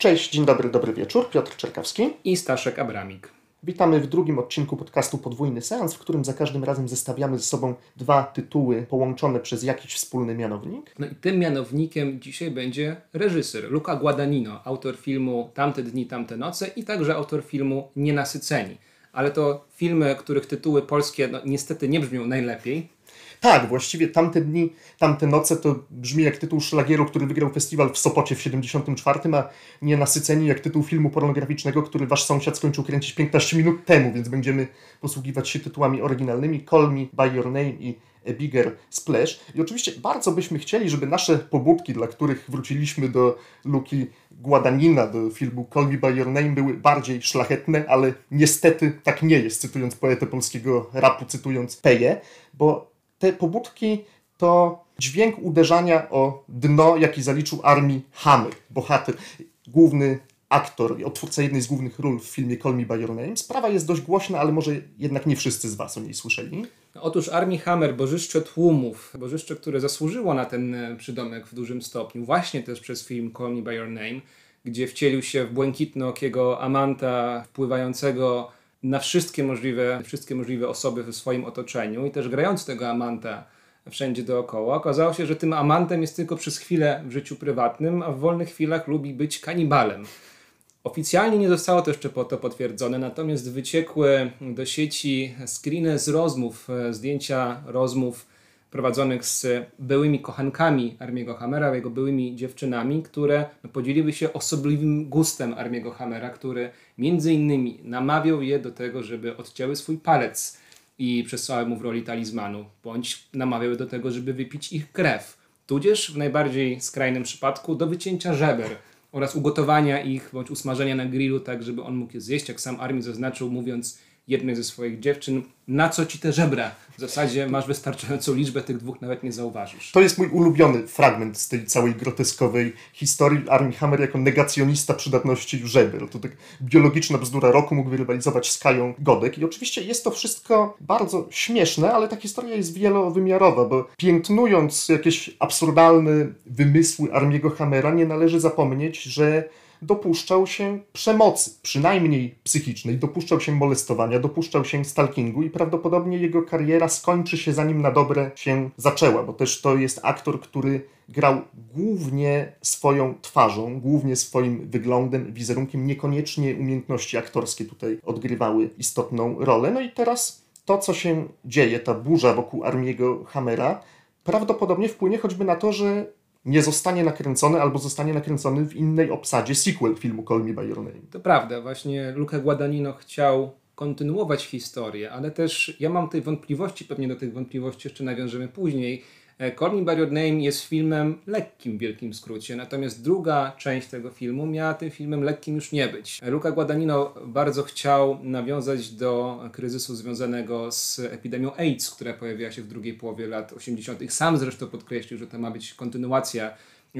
Cześć, dzień dobry, dobry wieczór. Piotr Czerkawski i Staszek Abramik. Witamy w drugim odcinku podcastu Podwójny Seans, w którym za każdym razem zestawiamy ze sobą dwa tytuły połączone przez jakiś wspólny mianownik. No i tym mianownikiem dzisiaj będzie reżyser Luca Guadagnino, autor filmu Tamte dni, tamte noce i także autor filmu Nienasyceni. Ale to filmy, których tytuły polskie no, niestety nie brzmią najlepiej. Tak, właściwie tamte dni, tamte noce to brzmi jak tytuł szlagieru, który wygrał festiwal w Sopocie w 74, a nie nasyceni jak tytuł filmu pornograficznego, który wasz sąsiad skończył kręcić 15 minut temu, więc będziemy posługiwać się tytułami oryginalnymi Call Me By Your Name i A Bigger Splash. I oczywiście bardzo byśmy chcieli, żeby nasze pobudki, dla których wróciliśmy do Luki Guadagnina, do filmu Call Me By Your Name, były bardziej szlachetne, ale niestety tak nie jest, cytując poetę polskiego rapu, cytując Peje, bo te pobudki to dźwięk uderzania o dno, jaki zaliczył armii Hammer, bohater, główny aktor i odtwórca jednej z głównych ról w filmie Call Me By Your Name. Sprawa jest dość głośna, ale może jednak nie wszyscy z Was o niej słyszeli. Otóż Armii Hammer, bożyszcze tłumów, bożyszcze, które zasłużyło na ten e, przydomek w dużym stopniu, właśnie też przez film Call Me By Your Name, gdzie wcielił się w błękitno-okiego amanta wpływającego na wszystkie możliwe, wszystkie możliwe osoby w swoim otoczeniu i też grając tego amanta wszędzie dookoła. Okazało się, że tym amantem jest tylko przez chwilę w życiu prywatnym, a w wolnych chwilach lubi być kanibalem. Oficjalnie nie zostało to jeszcze po to potwierdzone, natomiast wyciekły do sieci screeny z rozmów, zdjęcia rozmów prowadzonych z byłymi kochankami Armiego Hammera, jego byłymi dziewczynami, które podzieliły się osobliwym gustem Armiego Hammera, który między innymi namawiał je do tego, żeby odcięły swój palec i przesłały mu w roli talizmanu, bądź namawiał do tego, żeby wypić ich krew, tudzież w najbardziej skrajnym przypadku do wycięcia żeber oraz ugotowania ich bądź usmażenia na grillu, tak żeby on mógł je zjeść, jak sam Armin zaznaczył, mówiąc jednej ze swoich dziewczyn, na co ci te żebra? W zasadzie masz wystarczającą liczbę, tych dwóch nawet nie zauważysz. To jest mój ulubiony fragment z tej całej groteskowej historii. Armie Hammer jako negacjonista przydatności żeber. To tak biologiczna bzdura roku mógł rywalizować z Kają Godek. I oczywiście jest to wszystko bardzo śmieszne, ale ta historia jest wielowymiarowa, bo piętnując jakieś absurdalne wymysły Armiego Hammera, nie należy zapomnieć, że dopuszczał się przemocy, przynajmniej psychicznej, dopuszczał się molestowania, dopuszczał się stalkingu i prawdopodobnie jego kariera skończy się zanim na dobre się zaczęła, bo też to jest aktor, który grał głównie swoją twarzą, głównie swoim wyglądem, wizerunkiem, niekoniecznie umiejętności aktorskie tutaj odgrywały istotną rolę. No i teraz to, co się dzieje, ta burza wokół Armiego Hammera, prawdopodobnie wpłynie choćby na to, że nie zostanie nakręcony albo zostanie nakręcony w innej obsadzie sequel filmu Call Me By Your Name. To prawda, właśnie Luca Guadagnino chciał kontynuować historię, ale też ja mam tej wątpliwości, pewnie do tych wątpliwości jeszcze nawiążemy później, Call Me By Your Name jest filmem lekkim w wielkim skrócie, natomiast druga część tego filmu miała tym filmem lekkim już nie być. Luca Guadagnino bardzo chciał nawiązać do kryzysu związanego z epidemią AIDS, która pojawiła się w drugiej połowie lat 80. Sam zresztą podkreślił, że to ma być kontynuacja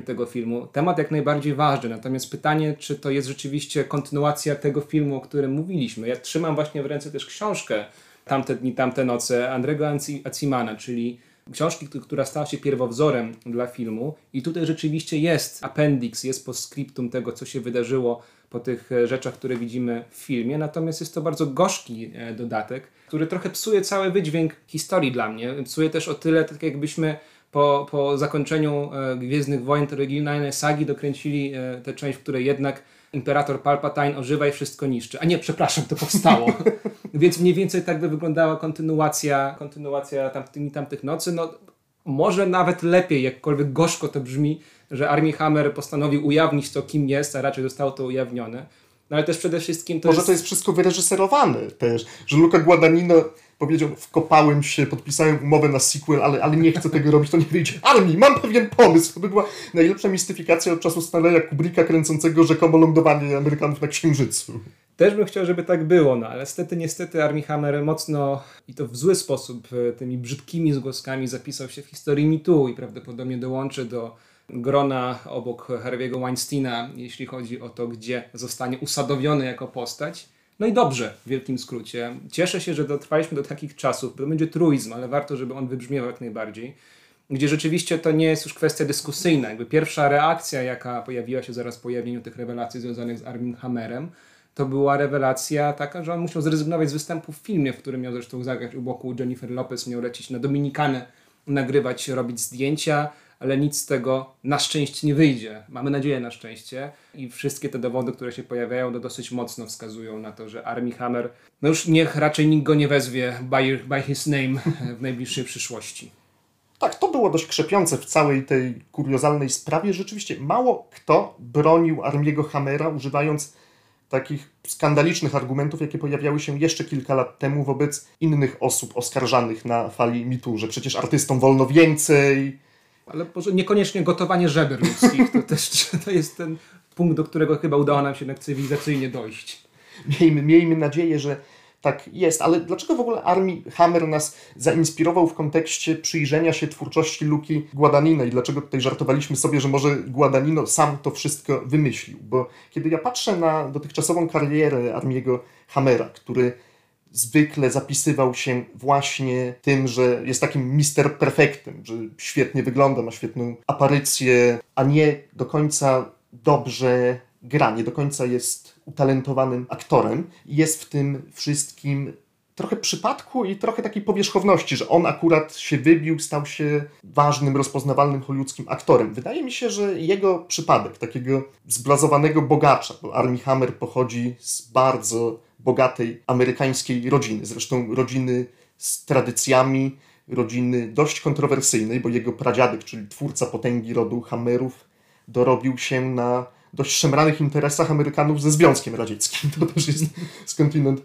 tego filmu. Temat jak najbardziej ważny, natomiast pytanie, czy to jest rzeczywiście kontynuacja tego filmu, o którym mówiliśmy. Ja trzymam właśnie w ręce też książkę Tamte dni, tamte noce Andrego Acimana, czyli książki, która stała się pierwowzorem dla filmu i tutaj rzeczywiście jest appendix, jest postscriptum tego, co się wydarzyło po tych e, rzeczach, które widzimy w filmie, natomiast jest to bardzo gorzki e, dodatek, który trochę psuje cały wydźwięk historii dla mnie. Psuje też o tyle, tak jakbyśmy po, po zakończeniu e, Gwiezdnych Wojen, oryginalnej sagi, dokręcili tę część, w której jednak imperator Palpatine ożywa i wszystko niszczy. A nie, przepraszam, to powstało. Więc mniej więcej tak by wyglądała kontynuacja, kontynuacja tamtymi tamtych nocy. No, może nawet lepiej, jakkolwiek gorzko to brzmi, że Armie Hammer postanowił ujawnić to, kim jest, a raczej zostało to ujawnione. No ale też przede wszystkim to Może jest... to jest wszystko wyreżyserowane też, że Luca Guadagnino powiedział, wkopałem się, podpisałem umowę na sequel, ale, ale nie chcę tego robić, to nie wyjdzie. Armii, mam pewien pomysł. To by była najlepsza mistyfikacja od czasu Stanleya Kubricka kręcącego rzekomo lądowanie Amerykanów na Księżycu. Też bym chciał, żeby tak było, no ale niestety, niestety Armie Hammer mocno i to w zły sposób e, tymi brzydkimi zgłoskami zapisał się w historii mitu i prawdopodobnie dołączy do grona obok Harvey'ego Weinsteina, jeśli chodzi o to, gdzie zostanie usadowiony jako postać. No i dobrze, w wielkim skrócie. Cieszę się, że dotrwaliśmy do takich czasów. To będzie truizm, ale warto, żeby on wybrzmiał jak najbardziej. gdzie rzeczywiście to nie jest już kwestia dyskusyjna. Jakby pierwsza reakcja, jaka pojawiła się zaraz po pojawieniu tych rewelacji związanych z Armin Hammerem, to była rewelacja taka, że on musiał zrezygnować z występu w filmie, w którym miał zresztą zagrać u boku Jennifer Lopez, miał lecieć na Dominikanę, nagrywać, robić zdjęcia, ale nic z tego na szczęście nie wyjdzie. Mamy nadzieję na szczęście i wszystkie te dowody, które się pojawiają, to dosyć mocno wskazują na to, że Armie Hammer, no już niech raczej nikt go nie wezwie by, by his name w najbliższej przyszłości. Tak, to było dość krzepiące w całej tej kuriozalnej sprawie. Rzeczywiście mało kto bronił Armiego Hammera, używając takich skandalicznych argumentów, jakie pojawiały się jeszcze kilka lat temu wobec innych osób oskarżanych na fali mitu, że przecież artystom wolno więcej. Ale niekoniecznie gotowanie żeber ludzkich, to też to jest ten punkt, do którego chyba udało nam się jednak cywilizacyjnie dojść. Miejmy, miejmy nadzieję, że tak jest, ale dlaczego w ogóle Armii Hammer nas zainspirował w kontekście przyjrzenia się twórczości Luki Guadagnino i dlaczego tutaj żartowaliśmy sobie, że może Guadagnino sam to wszystko wymyślił? Bo kiedy ja patrzę na dotychczasową karierę Armiego Hammera, który zwykle zapisywał się właśnie tym, że jest takim mister perfektem, że świetnie wygląda, ma świetną aparycję, a nie do końca dobrze gra, nie do końca jest utalentowanym aktorem jest w tym wszystkim trochę przypadku i trochę takiej powierzchowności, że on akurat się wybił, stał się ważnym, rozpoznawalnym hollywoodzkim aktorem. Wydaje mi się, że jego przypadek, takiego zblazowanego bogacza, bo Armie Hammer pochodzi z bardzo bogatej amerykańskiej rodziny, zresztą rodziny z tradycjami, rodziny dość kontrowersyjnej, bo jego pradziadek, czyli twórca potęgi rodu Hammerów, dorobił się na dość szemranych interesach Amerykanów ze Związkiem Radzieckim. To też jest skądinąd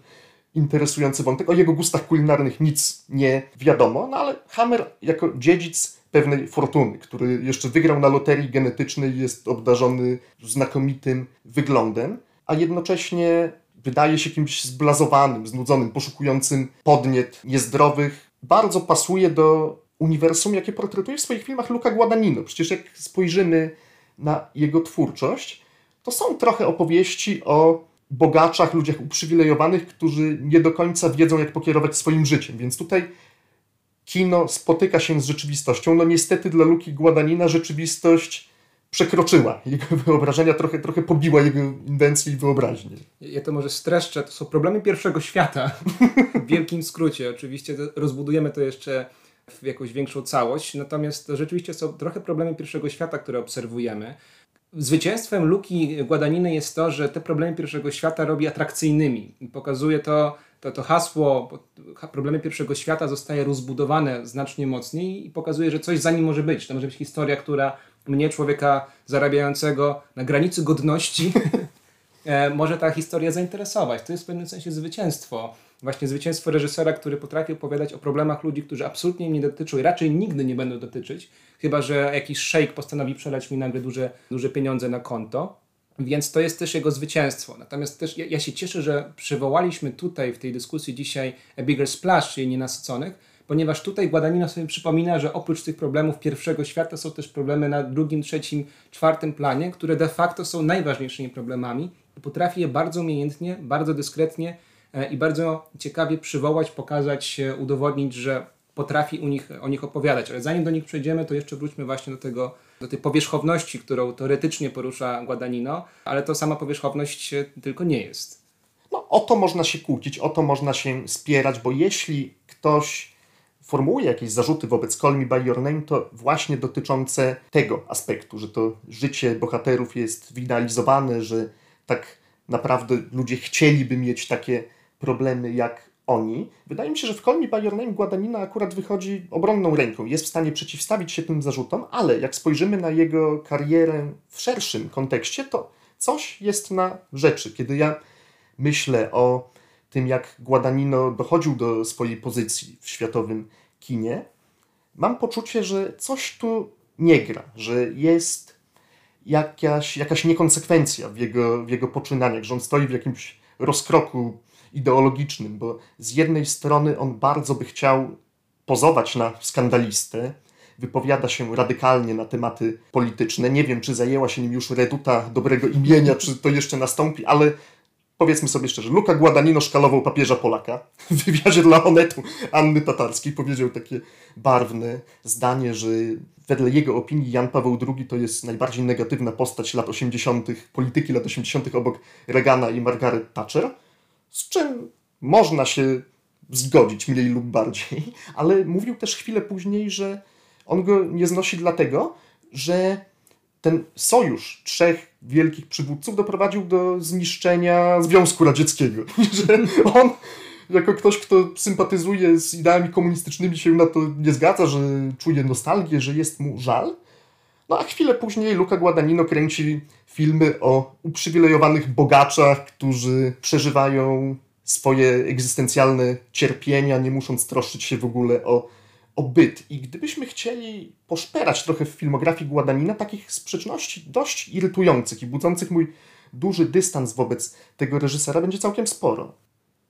interesujący wątek. O jego gustach kulinarnych nic nie wiadomo, no ale Hammer jako dziedzic pewnej fortuny, który jeszcze wygrał na loterii genetycznej, jest obdarzony znakomitym wyglądem, a jednocześnie wydaje się kimś zblazowanym, znudzonym, poszukującym podniet niezdrowych. Bardzo pasuje do uniwersum, jakie portretuje w swoich filmach Luca Guadagnino. Przecież jak spojrzymy na jego twórczość, to są trochę opowieści o bogaczach, ludziach uprzywilejowanych, którzy nie do końca wiedzą, jak pokierować swoim życiem. Więc tutaj kino spotyka się z rzeczywistością. No niestety dla Luki Guadagnina rzeczywistość przekroczyła jego wyobrażenia, trochę, trochę pobiła jego inwencję i wyobraźnię. Ja to może streszczę. To są problemy pierwszego świata. w wielkim skrócie. Oczywiście rozbudujemy to jeszcze w jakąś większą całość. Natomiast to rzeczywiście są trochę problemy pierwszego świata, które obserwujemy. Zwycięstwem Luki Guadagniny jest to, że te problemy pierwszego świata robi atrakcyjnymi. Pokazuje to, to, to hasło, problemy pierwszego świata zostaje rozbudowane znacznie mocniej i pokazuje, że coś za nim może być. To może być historia, która mnie, człowieka zarabiającego na granicy godności, e, może ta historia zainteresować. To jest w pewnym sensie zwycięstwo właśnie zwycięstwo reżysera, który potrafi opowiadać o problemach ludzi, którzy absolutnie mnie nie dotyczą i raczej nigdy nie będą dotyczyć, chyba że jakiś szejk postanowi przelać mi nagle duże, duże pieniądze na konto. Więc to jest też jego zwycięstwo. Natomiast też ja, ja się cieszę, że przywołaliśmy tutaj w tej dyskusji dzisiaj A Bigger Splash, czyli nienasyconych, ponieważ tutaj Guadagnino sobie przypomina, że oprócz tych problemów pierwszego świata są też problemy na drugim, trzecim, czwartym planie, które de facto są najważniejszymi problemami i potrafi je bardzo umiejętnie, bardzo dyskretnie E, i bardzo ciekawie przywołać, pokazać, udowodnić, że potrafi u nich, o nich opowiadać. Ale zanim do nich przejdziemy, to jeszcze wróćmy właśnie do tego, do tej powierzchowności, którą teoretycznie porusza Guadagnino, ale to sama powierzchowność tylko nie jest. No, o to można się kłócić, o to można się spierać, bo jeśli ktoś formułuje jakieś zarzuty wobec Call Me By Your Name, to właśnie dotyczące tego aspektu, że to życie bohaterów jest wyidealizowane, że tak naprawdę ludzie chcieliby mieć takie problemy jak oni. Wydaje mi się, że w Call Me By Your Name Guadagnina akurat wychodzi obronną ręką. Jest w stanie przeciwstawić się tym zarzutom, ale jak spojrzymy na jego karierę w szerszym kontekście, to coś jest na rzeczy. Kiedy ja myślę o tym, jak Guadagnino dochodził do swojej pozycji w światowym kinie, mam poczucie, że coś tu nie gra, że jest jakaś, jakaś niekonsekwencja w jego, w jego poczynaniach, że on stoi w jakimś rozkroku ideologicznym, bo z jednej strony on bardzo by chciał pozować na skandalistę, wypowiada się radykalnie na tematy polityczne. Nie wiem, czy zajęła się nim już reduta dobrego imienia, czy to jeszcze nastąpi, ale powiedzmy sobie szczerze, Luca Guadagnino szkalował papieża Polaka. W wywiadzie dla Onetu Anny Tatarskiej powiedział takie barwne zdanie, że wedle jego opinii Jan Paweł II to jest najbardziej negatywna postać lat 80., polityki lat 80. obok Reagana i Margaret Thatcher, z czym można się zgodzić mniej lub bardziej, ale mówił też chwilę później, że on go nie znosi dlatego, że ten sojusz trzech wielkich przywódców doprowadził do zniszczenia Związku Radzieckiego. że on, jako ktoś, kto sympatyzuje z ideami komunistycznymi, się na to nie zgadza, że czuje nostalgię, że jest mu żal. No a chwilę później Luca Guadagnino kręci filmy o uprzywilejowanych bogaczach, którzy przeżywają swoje egzystencjalne cierpienia, nie musząc troszczyć się w ogóle o o byt. I gdybyśmy chcieli poszperać trochę w filmografii Guadagnina, takich sprzeczności dość irytujących i budzących mój duży dystans wobec tego reżysera będzie całkiem sporo.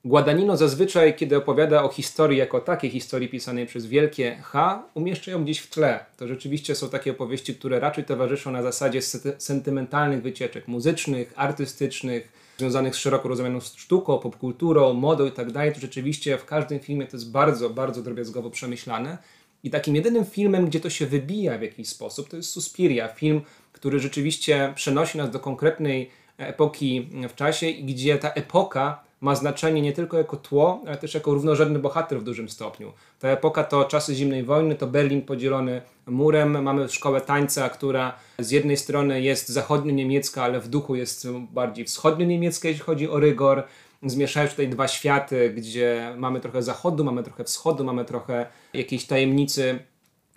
Guadagnino zazwyczaj, kiedy opowiada o historii jako takiej, historii pisanej przez wielkie H, umieszcza ją gdzieś w tle. To rzeczywiście są takie opowieści, które raczej towarzyszą na zasadzie sentymentalnych wycieczek muzycznych, artystycznych, związanych z szeroko rozumianą sztuką, popkulturą, modą i tak to rzeczywiście w każdym filmie to jest bardzo, bardzo drobiazgowo przemyślane. I takim jedynym filmem, gdzie to się wybija w jakiś sposób, to jest Suspiria, film, który rzeczywiście przenosi nas do konkretnej epoki w czasie i gdzie ta epoka ma znaczenie nie tylko jako tło, ale też jako równorzędny bohater w dużym stopniu. Ta epoka to czasy zimnej wojny, to Berlin podzielony murem, mamy szkołę tańca, która z jednej strony jest zachodnio-niemiecka, ale w duchu jest bardziej wschodnio-niemiecka, jeśli chodzi o rygor. Zmieszają tutaj dwa światy, gdzie mamy trochę zachodu, mamy trochę wschodu, mamy trochę jakiejś tajemnicy,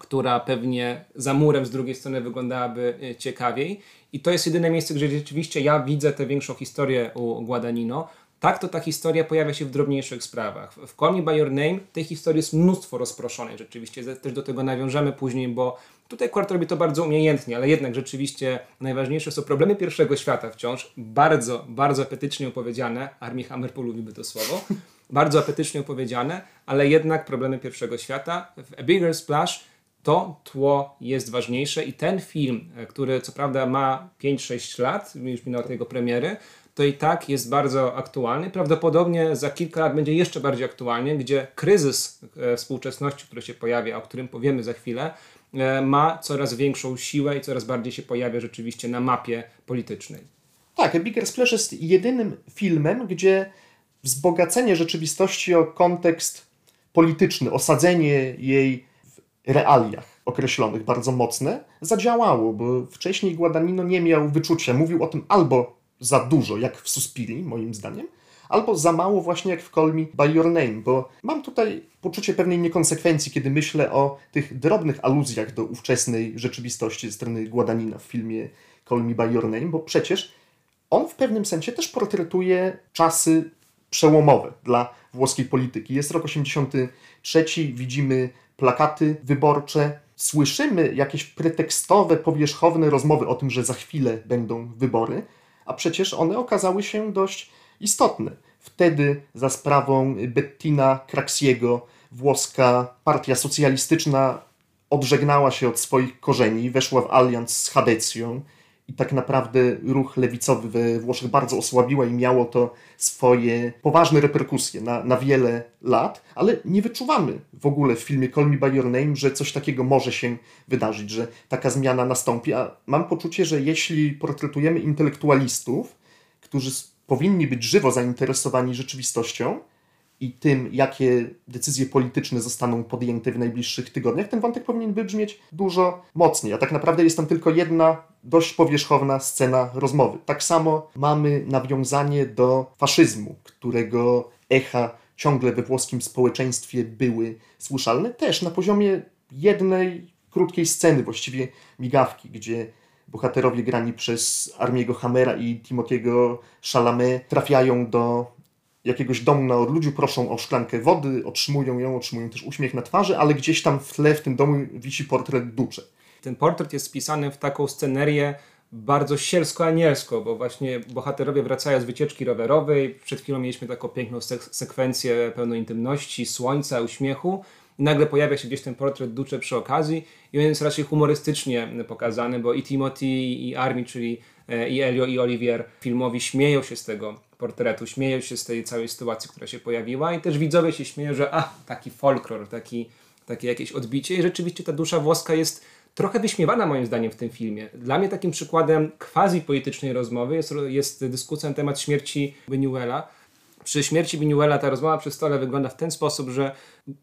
która pewnie za murem z drugiej strony wyglądałaby e, ciekawiej. I to jest jedyne miejsce, gdzie rzeczywiście ja widzę tę większą historię u Guadagnino. Tak to ta historia pojawia się w drobniejszych sprawach. W Call Me By Your Name tej historii jest mnóstwo rozproszonej rzeczywiście. Też do tego nawiążemy później, bo tutaj Quart robi to bardzo umiejętnie, ale jednak rzeczywiście najważniejsze są problemy pierwszego świata wciąż. Bardzo, bardzo apetycznie opowiedziane. Armii Hammer polubiłby to słowo. Bardzo apetycznie opowiedziane, ale jednak problemy pierwszego świata. W A Bigger Splash to tło jest ważniejsze i ten film, który co prawda ma 5-6 lat, już minęło od jego premiery, to i tak jest bardzo aktualny. Prawdopodobnie za kilka lat będzie jeszcze bardziej aktualny, gdzie kryzys e, współczesności, który się pojawia, o którym powiemy za chwilę, e, ma coraz większą siłę i coraz bardziej się pojawia rzeczywiście na mapie politycznej. Tak, Bigger Splash jest jedynym filmem, gdzie wzbogacenie rzeczywistości o kontekst polityczny, osadzenie jej w realiach określonych, bardzo mocne, zadziałało, bo wcześniej Guadagnino nie miał wyczucia. Mówił o tym albo za dużo, jak w Suspiri, moim zdaniem, albo za mało właśnie jak w Call Me By Your Name, bo mam tutaj poczucie pewnej niekonsekwencji, kiedy myślę o tych drobnych aluzjach do ówczesnej rzeczywistości ze strony Guadagnina w filmie Call Me By Your Name, bo przecież on w pewnym sensie też portretuje czasy przełomowe dla włoskiej polityki. Jest rok 83, widzimy plakaty wyborcze, słyszymy jakieś pretekstowe, powierzchowne rozmowy o tym, że za chwilę będą wybory, a przecież one okazały się dość istotne. Wtedy za sprawą Bettina Craxiego włoska partia socjalistyczna odżegnała się od swoich korzeni, weszła w alians z Hadecją i tak naprawdę ruch lewicowy we Włoszech bardzo osłabiła i miało to swoje poważne reperkusje na, na wiele lat, ale nie wyczuwamy w ogóle w filmie Call Me By Your Name, że coś takiego może się wydarzyć, że taka zmiana nastąpi, a mam poczucie, że jeśli portretujemy intelektualistów, którzy powinni być żywo zainteresowani rzeczywistością, i tym, jakie decyzje polityczne zostaną podjęte w najbliższych tygodniach, ten wątek powinien wybrzmieć dużo mocniej. A tak naprawdę jest tam tylko jedna dość powierzchowna scena rozmowy. Tak samo mamy nawiązanie do faszyzmu, którego echa ciągle we włoskim społeczeństwie były słyszalne, też na poziomie jednej krótkiej sceny, właściwie migawki, gdzie bohaterowie grani przez Armiego Hammera i Timotiego Chalamet trafiają do jakiegoś domu na odludziu, proszą o szklankę wody, otrzymują ją, otrzymują też uśmiech na twarzy, ale gdzieś tam w tle w tym domu wisi portret Ducze. Ten portret jest spisany w taką scenerię bardzo sielsko-anielsko, bo właśnie bohaterowie wracają z wycieczki rowerowej. Przed chwilą mieliśmy taką piękną sek- sekwencję pełną intymności, słońca, uśmiechu. I nagle pojawia się gdzieś ten portret Ducze przy okazji i on jest raczej humorystycznie pokazany, bo i Timothy, i Army, czyli e, i Elio, i Olivier filmowi śmieją się z tego portretu, śmieją się z tej całej sytuacji, która się pojawiła i też widzowie się śmieją, że a, taki folklor, taki, takie jakieś odbicie i rzeczywiście ta dusza włoska jest trochę wyśmiewana moim zdaniem w tym filmie. Dla mnie takim przykładem quasi politycznej rozmowy jest, jest dyskusja na temat śmierci Benuela. Przy śmierci Benuela ta rozmowa przy stole wygląda w ten sposób, że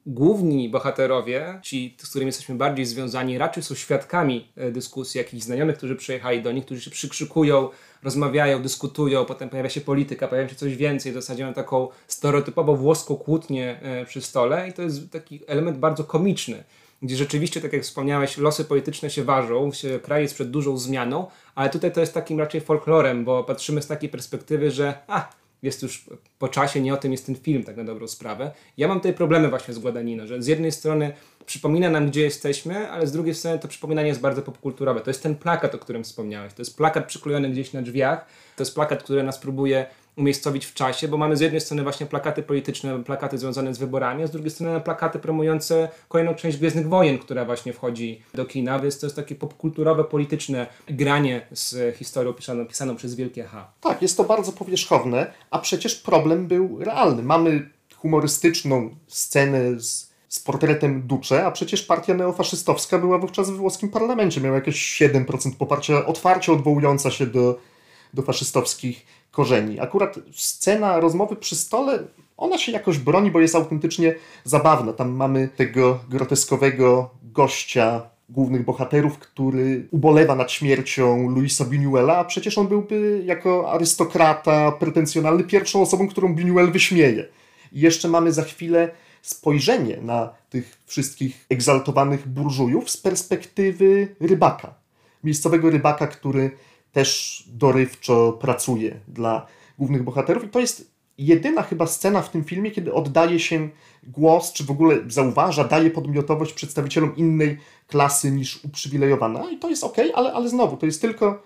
główni bohaterowie, ci, z którymi jesteśmy bardziej związani, raczej są świadkami e, dyskusji jakichś znajomych, którzy przyjechali do nich, którzy się przykrzykują, rozmawiają, dyskutują, potem pojawia się polityka, pojawia się coś więcej, w zasadzie mamy taką stereotypowo włoską kłótnię e, przy stole i to jest taki element bardzo komiczny gdzie rzeczywiście, tak jak wspomniałeś, losy polityczne się ważą, się, kraj jest przed dużą zmianą, ale tutaj to jest takim raczej folklorem, bo patrzymy z takiej perspektywy, że a, jest już po czasie, nie o tym jest ten film, tak na dobrą sprawę. Ja mam tutaj problemy właśnie z Guadagnino, że z jednej strony przypomina nam, gdzie jesteśmy, ale z drugiej strony to przypominanie jest bardzo popkulturowe. To jest ten plakat, o którym wspomniałeś. To jest plakat przyklejony gdzieś na drzwiach. To jest plakat, który nas próbuje umiejscowić w czasie, bo mamy z jednej strony właśnie plakaty polityczne, plakaty związane z wyborami, a z drugiej strony plakaty promujące kolejną część Gwiezdnych Wojen, która właśnie wchodzi do kina, więc to jest takie popkulturowe, polityczne granie z historią pisaną, pisaną przez wielkie H. Tak, jest to bardzo powierzchowne, a przecież problem był realny. Mamy humorystyczną scenę z z portretem Duce, a przecież partia neofaszystowska była wówczas w włoskim parlamencie. Miała jakieś 7% poparcia, otwarcie odwołująca się do, do faszystowskich korzeni. Akurat scena rozmowy przy stole, ona się jakoś broni, bo jest autentycznie zabawna. Tam mamy tego groteskowego gościa głównych bohaterów, który ubolewa nad śmiercią Luisa Buñuela, a przecież on byłby jako arystokrata pretensjonalny pierwszą osobą, którą Buñuel wyśmieje. I jeszcze mamy za chwilę spojrzenie na tych wszystkich egzaltowanych burżujów z perspektywy rybaka. Miejscowego rybaka, który też dorywczo pracuje dla głównych bohaterów. I to jest jedyna chyba scena w tym filmie, kiedy oddaje się głos, czy w ogóle zauważa, daje podmiotowość przedstawicielom innej klasy niż uprzywilejowana. I to jest ok, ale, ale znowu, to jest tylko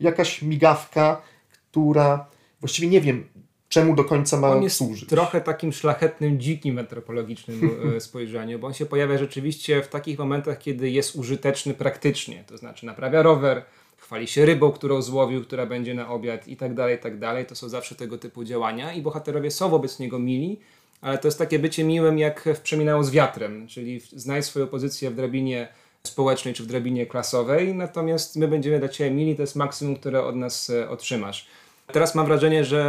jakaś migawka, która właściwie nie wiem, czemu do końca ma on jest służyć. trochę takim szlachetnym, dzikim antropologicznym e, spojrzeniem, bo on się pojawia rzeczywiście w takich momentach, kiedy jest użyteczny praktycznie, to znaczy naprawia rower, chwali się rybą, którą złowił, która będzie na obiad i tak dalej, i tak dalej. To są zawsze tego typu działania i bohaterowie są wobec niego mili, ale to jest takie bycie miłym jak w Przeminało z wiatrem, czyli znaj swoją pozycję w drabinie społecznej czy w drabinie klasowej, natomiast my będziemy dla Ciebie mili, to jest maksimum, które od nas e, otrzymasz. Teraz mam wrażenie, że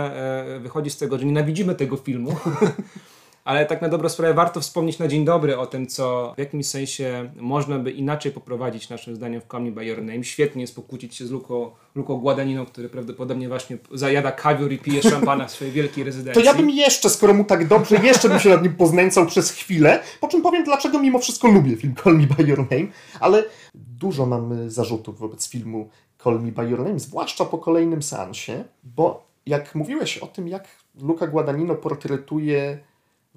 e, wychodzi z tego, że nienawidzimy tego filmu, ale tak na dobrą sprawę warto wspomnieć na dzień dobry o tym, co w jakimś sensie można by inaczej poprowadzić naszym zdaniem w Call Me By Your Name. Świetnie jest pokłócić się z Luką, Luką Guadaniną, który prawdopodobnie właśnie zajada kawior i pije szampana w swojej wielkiej rezydencji. To ja bym jeszcze, skoro mu tak dobrze, jeszcze bym się nad nim poznęcał przez chwilę, po czym powiem, dlaczego mimo wszystko lubię film Call Me By Your Name, ale dużo mam zarzutów wobec filmu Call Me By Your Name, zwłaszcza po kolejnym seansie, bo jak mówiłeś o tym, jak Luca Guadagnino portretuje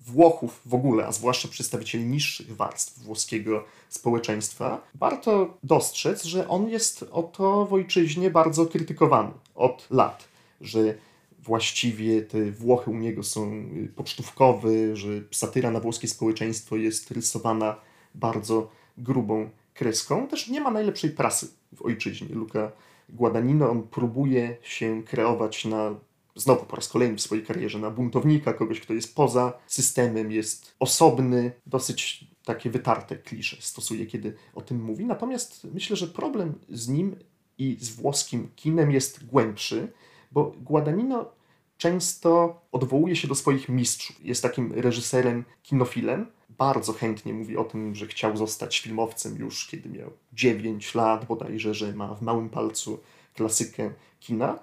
Włochów w ogóle, a zwłaszcza przedstawicieli niższych warstw włoskiego społeczeństwa, warto dostrzec, że on jest oto w ojczyźnie bardzo krytykowany od lat, że właściwie te Włochy u niego są pocztówkowe, że satyra na włoskie społeczeństwo jest rysowana bardzo grubą kreską. Też nie ma najlepszej prasy w ojczyźnie. Luca Guadagnino, on próbuje się kreować na znowu po raz kolejny w swojej karierze na buntownika, kogoś, kto jest poza systemem, jest osobny, dosyć takie wytarte klisze stosuje, kiedy o tym mówi. Natomiast myślę, że problem z nim i z włoskim kinem jest głębszy, bo Guadagnino często odwołuje się do swoich mistrzów. Jest takim reżyserem, kinofilem. Bardzo chętnie mówi o tym, że chciał zostać filmowcem już kiedy miał 9 lat, bodajże, że ma w małym palcu klasykę kina.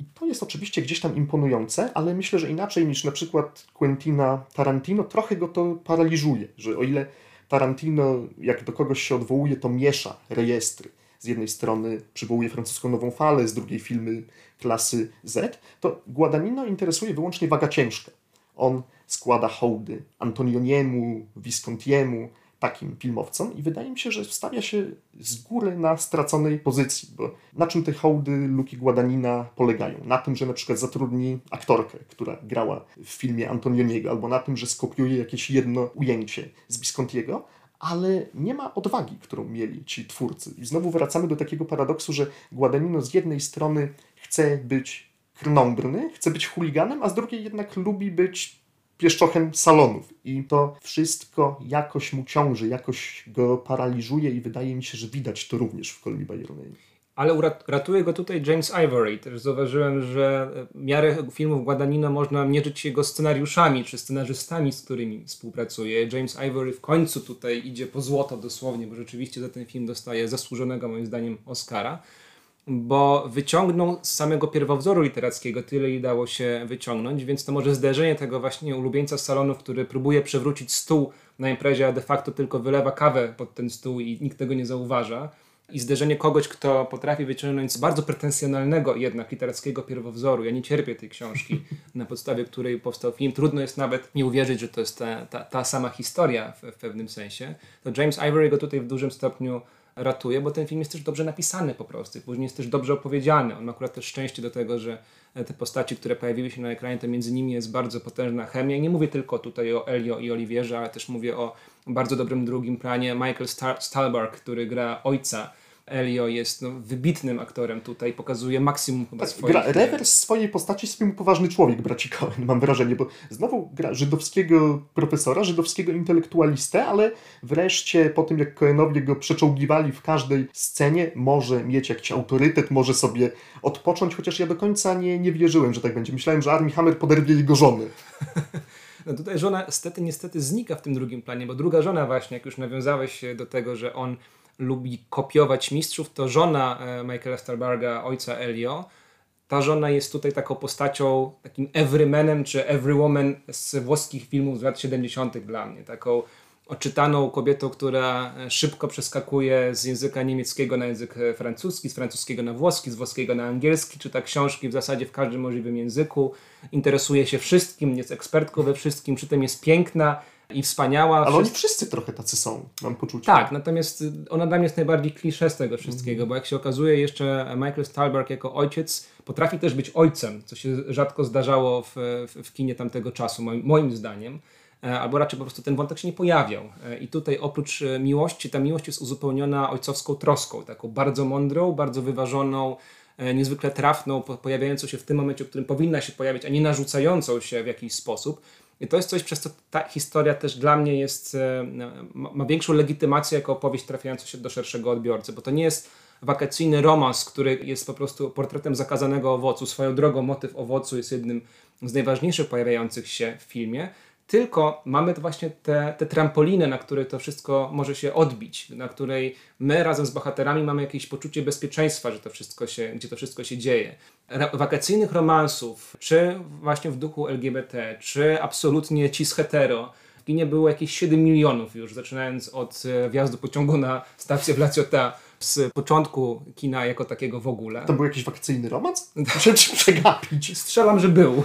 I to jest oczywiście gdzieś tam imponujące, ale myślę, że inaczej niż na przykład Quentina Tarantino, trochę go to paraliżuje, że o ile Tarantino jak do kogoś się odwołuje, to miesza rejestry. Z jednej strony przywołuje francuską nową falę, z drugiej filmy klasy Z, to Guadagnino interesuje wyłącznie waga ciężka. On składa hołdy Antonioniemu, Viscontiemu, takim filmowcom i wydaje mi się, że wstawia się z góry na straconej pozycji, bo na czym te hołdy Luki Guadagnina polegają? Na tym, że na przykład zatrudni aktorkę, która grała w filmie Antonioniego, albo na tym, że skopiuje jakieś jedno ujęcie z Viscontiego, ale nie ma odwagi, którą mieli ci twórcy. I znowu wracamy do takiego paradoksu, że Guadagnino z jednej strony chce być krnąbrny, chce być chuliganem, a z drugiej jednak lubi być pieszczochem salonów. I to wszystko jakoś mu ciąży, jakoś go paraliżuje i wydaje mi się, że widać to również w Call Me By Your Name. Ale ratuje go tutaj James Ivory. Też zauważyłem, że miarę filmów Guadagnino można mierzyć jego scenariuszami czy scenarzystami, z którymi współpracuje. James Ivory w końcu tutaj idzie po złoto dosłownie, bo rzeczywiście za ten film dostaje zasłużonego moim zdaniem Oscara bo wyciągnął z samego pierwowzoru literackiego tyle, ile dało się wyciągnąć, więc to może zderzenie tego właśnie ulubieńca z salonu, który próbuje przewrócić stół na imprezie, a de facto tylko wylewa kawę pod ten stół i nikt tego nie zauważa, i zderzenie kogoś, kto potrafi wyciągnąć z bardzo pretensjonalnego jednak literackiego pierwowzoru. Ja nie cierpię tej książki, na podstawie której powstał film. Trudno jest nawet nie uwierzyć, że to jest ta, ta, ta sama historia w, w pewnym sensie. To James Ivory go tutaj w dużym stopniu ratuje, bo ten film jest też dobrze napisany po prostu. Później jest też dobrze opowiedziany. On ma akurat też szczęście do tego, że te postaci, które pojawiły się na ekranie, to między nimi jest bardzo potężna chemia. I nie mówię tylko tutaj o Elio i Oliwierze, ale też mówię o bardzo dobrym drugim planie Michael Star Stalberg, który gra ojca Elio jest no, wybitnym aktorem tutaj, pokazuje maksimum chyba tak, swoich... Gra, rewers swojej postaci jest poważny człowiek, braci Cohen, mam wrażenie, bo znowu gra żydowskiego profesora, żydowskiego intelektualistę, ale wreszcie po tym, jak Cohenowie go przeczołgiwali w każdej scenie, może mieć jakiś autorytet, może sobie odpocząć, chociaż ja do końca nie, nie wierzyłem, że tak będzie. Myślałem, że Armie Hammer poderwie jego żony. No tutaj żona niestety, niestety znika w tym drugim planie, bo druga żona właśnie, jak już nawiązałeś do tego, że on lubi kopiować mistrzów, to żona e, Michaela Starbarga, ojca Elio, ta żona jest tutaj taką postacią, takim everymanem czy everywoman z włoskich filmów z lat 70. dla mnie. Taką oczytaną kobietą, która e, szybko przeskakuje z języka niemieckiego na język e, francuski, z francuskiego na włoski, z włoskiego na angielski, czyta książki w zasadzie w każdym możliwym języku, interesuje się wszystkim, jest ekspertką we wszystkim, przy tym jest piękna, i wspaniała. Ale wszyscy... oni wszyscy trochę tacy są, mam poczucie. Tak, natomiast ona dla mnie jest najbardziej klisze z tego wszystkiego, mm. bo jak się okazuje, jeszcze Michael Stalberg jako ojciec potrafi też być ojcem, co się rzadko zdarzało w, w, w kinie tamtego czasu, moim, moim zdaniem e, albo raczej po prostu ten wątek się nie pojawiał. E, I tutaj oprócz e, miłości, ta miłość jest uzupełniona ojcowską troską, taką bardzo mądrą, bardzo wyważoną, niezwykle trafną, pojawiającą się w tym momencie, w którym powinna się pojawić, a nie narzucającą się w jakiś sposób. I to jest coś, przez co ta historia też dla mnie jest, e, ma większą legitymację jako opowieść trafiająca się do szerszego odbiorcy, bo to nie jest wakacyjny romans, który jest po prostu portretem zakazanego owocu. Swoją drogą motyw owocu jest jednym z najważniejszych pojawiających się w filmie, tylko mamy to właśnie te, te trampoliny, na które to wszystko może się odbić, na której my razem z bohaterami mamy jakieś poczucie bezpieczeństwa, że to wszystko się, gdzie to wszystko się dzieje. Wakacyjnych romansów, czy właśnie w duchu LGBT, czy absolutnie cis hetero, w kinie było jakieś 7 milionów już, zaczynając od e, wjazdu pociągu na stację w La z początku kina jako takiego w ogóle. To był jakiś wakacyjny romans? Muszę ci przegapić. Strzelam, że był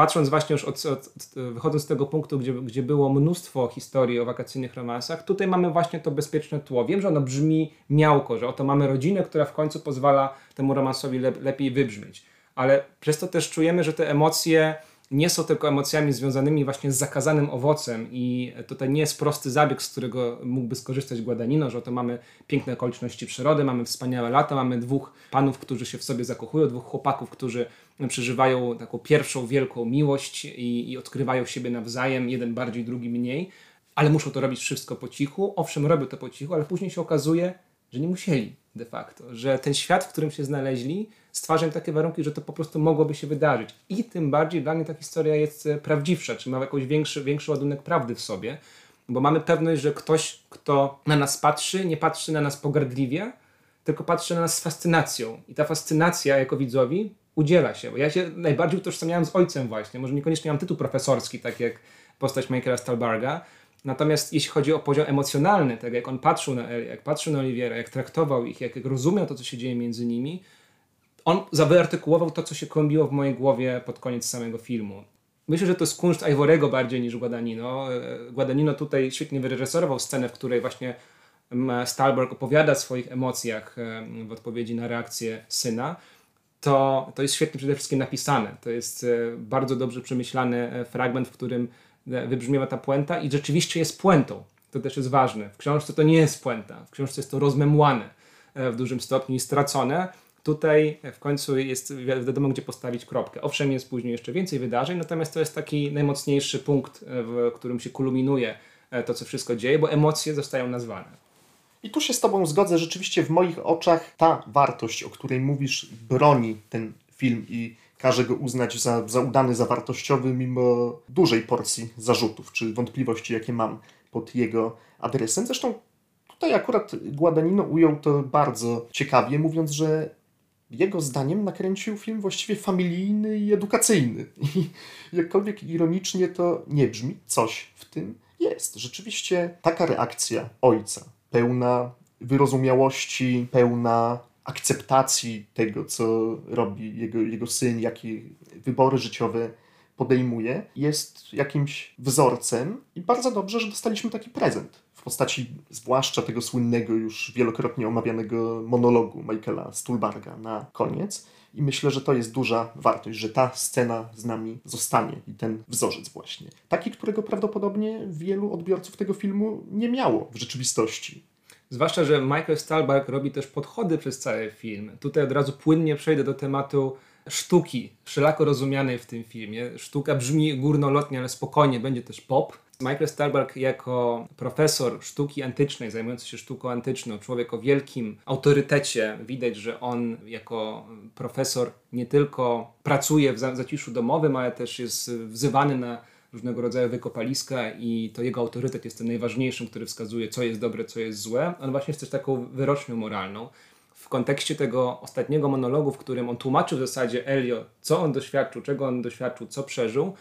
patrząc właśnie już od, od, od, wychodząc z tego punktu, gdzie, gdzie było mnóstwo historii o wakacyjnych romansach, tutaj mamy właśnie to bezpieczne tło. Wiem, że ono brzmi miałko, że oto mamy rodzinę, która w końcu pozwala temu romansowi le, lepiej wybrzmieć. Ale przez to też czujemy, że te emocje nie są tylko emocjami związanymi właśnie z zakazanym owocem i tutaj nie jest prosty zabieg, z którego mógłby skorzystać Guadagnino, że oto mamy piękne okoliczności przyrody, mamy wspaniałe lata, mamy dwóch panów, którzy się w sobie zakochują, dwóch chłopaków, którzy przeżywają taką pierwszą wielką miłość i, i odkrywają siebie nawzajem, jeden bardziej, drugi mniej, ale muszą to robić wszystko po cichu. Owszem, robią to po cichu, ale później się okazuje, że nie musieli de facto, że ten świat, w którym się znaleźli, stwarza im takie warunki, że to po prostu mogłoby się wydarzyć. I tym bardziej dla mnie ta historia jest e, prawdziwsza, czy ma jakiś większy, większy ładunek prawdy w sobie, bo mamy pewność, że ktoś, kto na nas patrzy, nie patrzy na nas pogardliwie, tylko patrzy na nas z fascynacją. I ta fascynacja jako widzowi udziela się. Bo ja się najbardziej utożsamiałem z ojcem właśnie. Może niekoniecznie mam tytuł profesorski, tak jak postać Michaela Stalbarga, Natomiast jeśli chodzi o poziom emocjonalny, tak jak on patrzył na jak patrzył na Oliwiera, jak traktował ich, jak rozumiał to, co się dzieje między nimi, on wyartykułował to, co się kłębiło w mojej głowie pod koniec samego filmu. Myślę, że to jest kunszt Ivorego bardziej niż Guadagnino. E, Guadagnino tutaj świetnie wyreżyserował scenę, w której właśnie Stalberg opowiada o swoich emocjach e, w odpowiedzi na reakcję syna. To, to jest świetnie przede wszystkim napisane. To jest e, bardzo dobrze przemyślany fragment, w którym wybrzmiewa ta puenta i rzeczywiście jest puentą. To też jest ważne. W książce to nie jest puenta. W książce jest to rozmemłane w dużym stopniu i stracone Tutaj w końcu jest wiadomo, gdzie postawić kropkę. Owszem, jest później jeszcze więcej wydarzeń, natomiast to jest taki najmocniejszy punkt, w którym się kulminuje to, co wszystko dzieje, bo emocje zostają nazwane. I tu się z Tobą zgodzę, rzeczywiście w moich oczach ta wartość, o której mówisz, broni ten film i każe go uznać za, za udany, za wartościowy, mimo dużej porcji zarzutów czy wątpliwości, jakie mam pod jego adresem. Zresztą tutaj akurat Guadagnino ujął to bardzo ciekawie, mówiąc, że jego zdaniem nakręcił film właściwie familijny i edukacyjny. I jakkolwiek ironicznie to nie brzmi, coś w tym jest. Rzeczywiście taka reakcja ojca pełna wyrozumiałości, pełna akceptacji tego, co robi jego, jego syn, jakie wybory życiowe podejmuje, jest jakimś wzorcem i bardzo dobrze, że dostaliśmy taki prezent w postaci zwłaszcza tego słynnego, już wielokrotnie omawianego monologu Michaela Stulbarga na koniec. I myślę, że to jest duża wartość, że ta scena z nami zostanie i ten wzorzec właśnie. Taki, którego prawdopodobnie wielu odbiorców tego filmu nie miało w rzeczywistości. Zwłaszcza, że Michael Stalberg robi też podchody przez cały film. Tutaj od razu płynnie przejdę do tematu sztuki, wszelako rozumianej w tym filmie. Sztuka brzmi górnolotnie, ale spokojnie, będzie też pop. Michael Stalberg jako profesor sztuki antycznej, zajmujący się sztuką antyczną, człowiek o wielkim autorytecie, widać, że on jako profesor nie tylko pracuje w zaciszu domowym, ale też jest wzywany na różnego rodzaju wykopaliska i to jego autorytet jest tym najważniejszym, który wskazuje, co jest dobre, co jest złe. On właśnie jest też taką wyrocznią moralną. W kontekście tego ostatniego monologu, w którym on tłumaczył w zasadzie Elio, co on doświadczył, czego on doświadczył, co przeżył,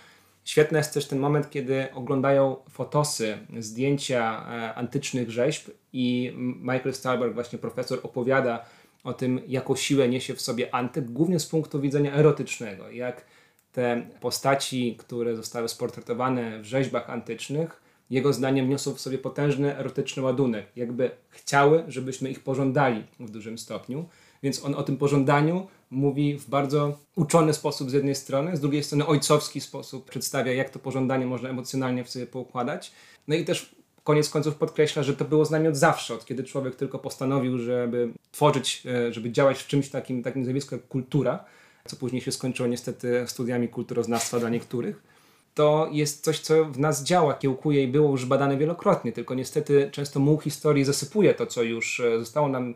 Świetny jest też ten moment, kiedy oglądają fotosy, zdjęcia e, antycznych rzeźb i Michael Starberg, właśnie profesor, opowiada o tym, jaką siłę niesie w sobie antyk, głównie z punktu widzenia erotycznego. Jak te postaci, które zostały sportretowane w rzeźbach antycznych, jego zdaniem niosą w sobie potężny erotyczny ładunek. Jakby chciały, żebyśmy ich pożądali w dużym stopniu. Więc on o tym pożądaniu mówi w bardzo uczony sposób z jednej strony, z drugiej strony ojcowski sposób przedstawia, jak to pożądanie można emocjonalnie w sobie poukładać. No i też koniec końców podkreśla, że to było z nami od zawsze, od kiedy człowiek tylko postanowił, żeby tworzyć, e, żeby działać w czymś takim, takim zjawisku jak kultura, co później się skończyło niestety studiami kulturoznawstwa dla niektórych, to jest coś, co w nas działa, kiełkuje i było już badane wielokrotnie, tylko niestety często muł historii zasypuje to, co już e, zostało nam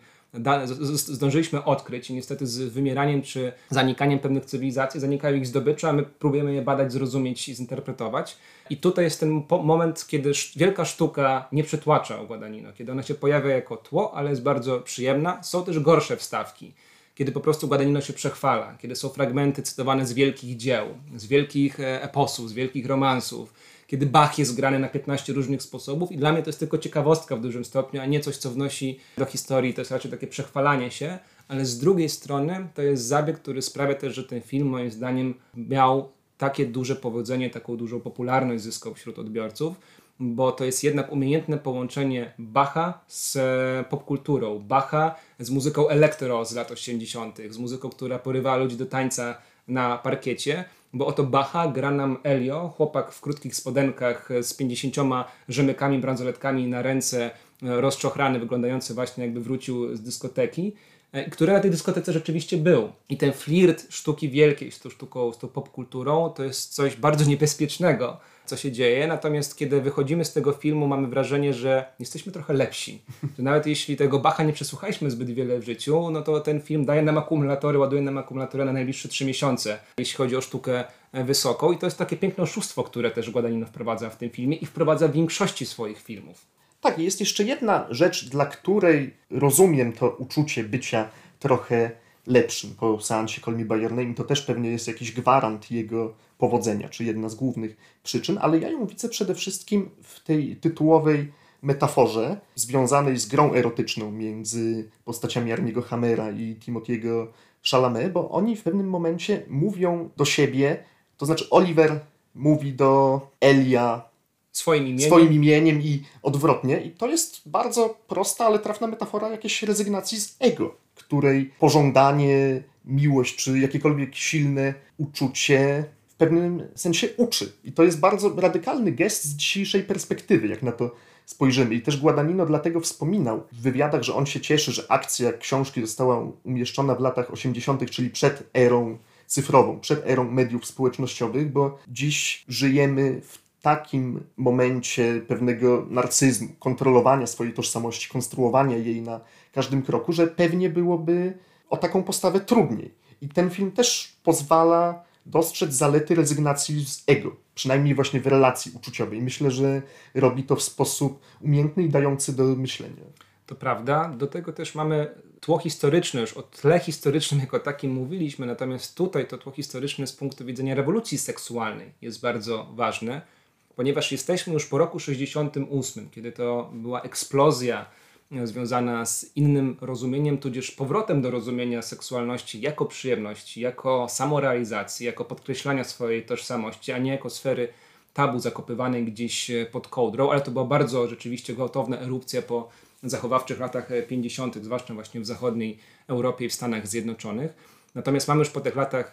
zdążyliśmy odkryć i niestety z wymieraniem czy zanikaniem pewnych cywilizacji zanikają ich zdobycze, a my próbujemy je badać, zrozumieć i zinterpretować. I tutaj jest ten moment, kiedy wielka sztuka nie przytłacza Guadagnino, kiedy ona się pojawia jako tło, ale jest bardzo przyjemna. Są też gorsze wstawki kiedy po prostu Guadagnino się przechwala, kiedy są fragmenty cytowane z wielkich dzieł, z wielkich e, eposów, z wielkich romansów, kiedy Bach jest grany na 15 różnych sposobów i dla mnie to jest tylko ciekawostka w dużym stopniu, a nie coś, co wnosi do historii, to jest raczej takie przechwalanie się, ale z drugiej strony to jest zabieg, który sprawia też, że ten film moim zdaniem miał takie duże powodzenie, taką dużą popularność zyskał wśród odbiorców, bo to jest jednak umiejętne połączenie Bacha z popkulturą, Bacha z muzyką elektro z lat 80., z muzyką, która porywa ludzi do tańca na parkiecie, bo oto Bacha gra nam Elio, chłopak w krótkich spodenkach z 50 rzemykami, bransoletkami na ręce, rozczochrany, wyglądający właśnie jakby wrócił z dyskoteki, e, który na tej dyskotece rzeczywiście był. I ten flirt sztuki wielkiej z tą sztuką, z tą popkulturą, to jest coś bardzo niebezpiecznego, co się dzieje, natomiast kiedy wychodzimy z tego filmu, mamy wrażenie, że jesteśmy trochę lepsi. Że nawet jeśli tego Bacha nie przesłuchaliśmy zbyt wiele w życiu, no to ten film daje nam akumulatory, ładuje nam akumulatory na najbliższe trzy miesiące, jeśli chodzi o sztukę wysoką. I to jest takie piękne oszustwo, które też Guadagnino wprowadza w tym filmie i wprowadza w większości swoich filmów. Tak, jest jeszcze jedna rzecz, dla której rozumiem to uczucie bycia trochę lepszym po seansie Call Me By Your Name. To też pewnie jest jakiś gwarant jego powodzenia, czy jedna z głównych przyczyn, ale ja ją widzę przede wszystkim w tej tytułowej metaforze związanej z grą erotyczną między postaciami Arniego Hammera i Timothy'ego Chalamet, bo oni w pewnym momencie mówią do siebie, to znaczy Oliver mówi do Elia swoim imieniem. swoim imieniem i odwrotnie. I to jest bardzo prosta, ale trafna metafora jakiejś rezygnacji z ego, której pożądanie, miłość czy jakiekolwiek silne uczucie w pewnym sensie uczy. I to jest bardzo radykalny gest z dzisiejszej perspektywy, jak na to spojrzymy. I też Guadagnino dlatego wspominał w wywiadach, że on się cieszy, że akcja książki została umieszczona w latach 80., czyli przed erą cyfrową, przed erą mediów społecznościowych, bo dziś żyjemy w takim momencie pewnego narcyzmu, kontrolowania swojej tożsamości, konstruowania jej na każdym kroku, że pewnie byłoby o taką postawę trudniej. I ten film też pozwala dostrzec zalety rezygnacji z ego, przynajmniej właśnie w relacji uczuciowej. Myślę, że robi to w sposób umiejętny i dający do myślenia. To prawda. Do tego też mamy tło historyczne, już o tle historycznym jako takim mówiliśmy, natomiast tutaj to tło historyczne z punktu widzenia rewolucji seksualnej jest bardzo ważne, ponieważ jesteśmy już po roku 68, kiedy to była eksplozja związana z innym rozumieniem, tudzież powrotem do rozumienia seksualności jako przyjemności, jako samorealizacji, jako podkreślania swojej tożsamości, a nie jako sfery tabu zakopywanej gdzieś pod kołdrą, ale to była bardzo rzeczywiście gwałtowna erupcja po zachowawczych latach 50., zwłaszcza właśnie w zachodniej Europie i w Stanach Zjednoczonych. Natomiast mamy już po tych latach,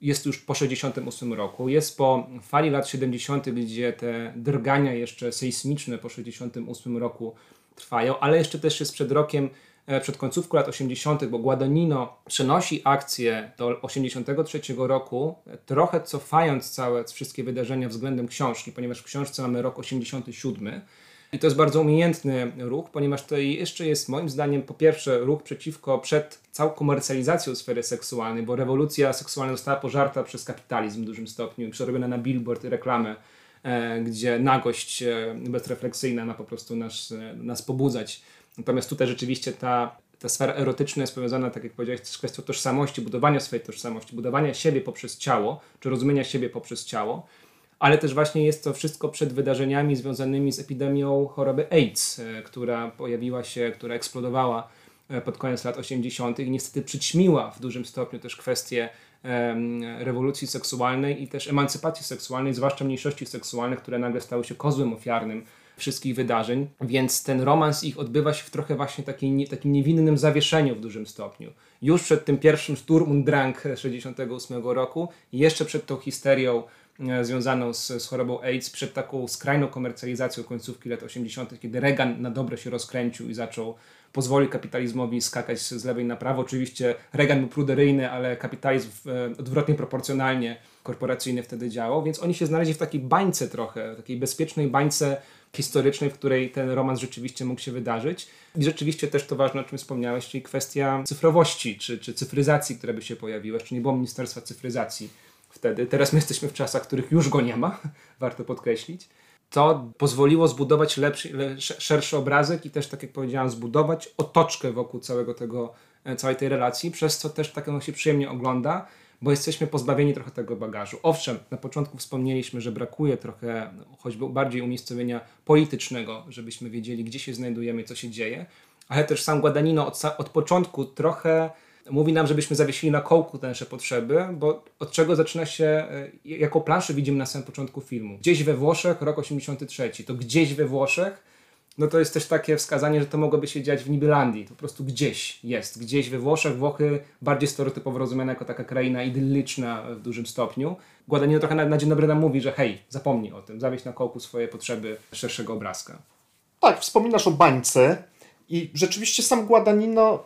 jest już po 68 roku, jest po fali lat 70., gdzie te drgania jeszcze sejsmiczne po 68 roku trwają, ale jeszcze też jest przed rokiem, e, przed końcówką lat 80., bo Guadagnino przenosi akcję do 83 roku, e, trochę cofając całe wszystkie wydarzenia względem książki, ponieważ w książce mamy rok 87. I to jest bardzo umiejętny ruch, ponieważ to jeszcze jest moim zdaniem po pierwsze ruch przeciwko przed całą komercjalizacją sfery seksualnej, bo rewolucja seksualna została pożarta przez kapitalizm w dużym stopniu i przerobiona na billboard i reklamę gdzie nagość e, bezrefleksyjna ma po prostu nas, e, nas pobudzać. Natomiast tutaj rzeczywiście ta, ta sfera erotyczna jest powiązana, tak jak powiedziałeś, z kwestią tożsamości, budowania swojej tożsamości, budowania siebie poprzez ciało, czy rozumienia siebie poprzez ciało, ale też właśnie jest to wszystko przed wydarzeniami związanymi z epidemią choroby AIDS, która pojawiła się, która eksplodowała pod koniec lat 80. i niestety przyćmiła w dużym stopniu też kwestie rewolucji seksualnej i też emancypacji seksualnej, zwłaszcza mniejszości seksualnych, które nagle stały się kozłem ofiarnym wszystkich wydarzeń, więc ten romans ich odbywa się w trochę właśnie takiej, takim niewinnym zawieszeniu w dużym stopniu. Już przed tym pierwszym Sturm und Drang 68 roku, jeszcze przed tą histerią e, związaną z, z, chorobą AIDS, przed taką skrajną komercjalizacją końcówki lat 80., kiedy Reagan na dobre się rozkręcił i zaczął pozwoli kapitalizmowi skakać z lewej na prawo. Oczywiście Reagan był pruderyjny, ale kapitalizm e, odwrotnie proporcjonalnie korporacyjny wtedy działał, więc oni się znaleźli w takiej bańce trochę, takiej bezpiecznej bańce historycznej, w której ten romans rzeczywiście mógł się wydarzyć. I rzeczywiście też to ważne, o czym wspomniałeś, czyli kwestia cyfrowości, czy, czy cyfryzacji, która by się pojawiła. Jeszcze nie było Ministerstwa Cyfryzacji wtedy. Teraz my jesteśmy w czasach, których już go nie ma, warto podkreślić to pozwoliło zbudować lepszy, szerszy obrazek i też, tak jak powiedziałem, zbudować otoczkę wokół całego tego, e, całej tej relacji, przez co też tak się przyjemnie ogląda, bo jesteśmy pozbawieni trochę tego bagażu. Owszem, na początku wspomnieliśmy, że brakuje trochę choćby bardziej umiejscowienia politycznego, żebyśmy wiedzieli, gdzie się znajdujemy, co się dzieje, ale też sam Guadagnino od, od początku trochę mówi nam, żebyśmy zawiesili na kołku te nasze potrzeby, bo od czego zaczyna się, e, jaką planszę widzimy na samym początku filmu. Gdzieś we Włoszech, rok 83, to gdzieś we Włoszech, no to jest też takie wskazanie, że to mogłoby się dziać w Nibylandii, to po prostu gdzieś jest, gdzieś we Włoszech, Włochy bardziej stereotypowo rozumiane jako taka kraina idylliczna w dużym stopniu. Guadagnino trochę na, na dzień dobry nam mówi, że hej, zapomnij o tym, zawieź na kołku swoje potrzeby szerszego obrazka. Tak, wspominasz o bańce i rzeczywiście sam Guadagnino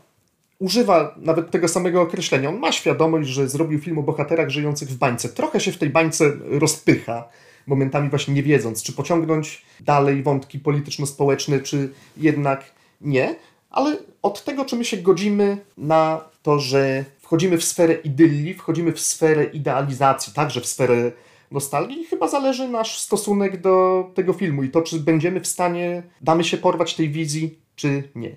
używa nawet tego samego określenia. On ma świadomość, że zrobił film o bohaterach żyjących w bańce. Trochę się w tej bańce rozpycha, momentami właśnie nie wiedząc, czy pociągnąć dalej wątki polityczno-społeczne, czy jednak nie. Ale od tego, czy my się godzimy na to, że wchodzimy w sferę idylli, wchodzimy w sferę idealizacji, także w sferę nostalgii, chyba zależy nasz stosunek do tego filmu i to, czy będziemy w stanie, damy się porwać tej wizji, czy nie.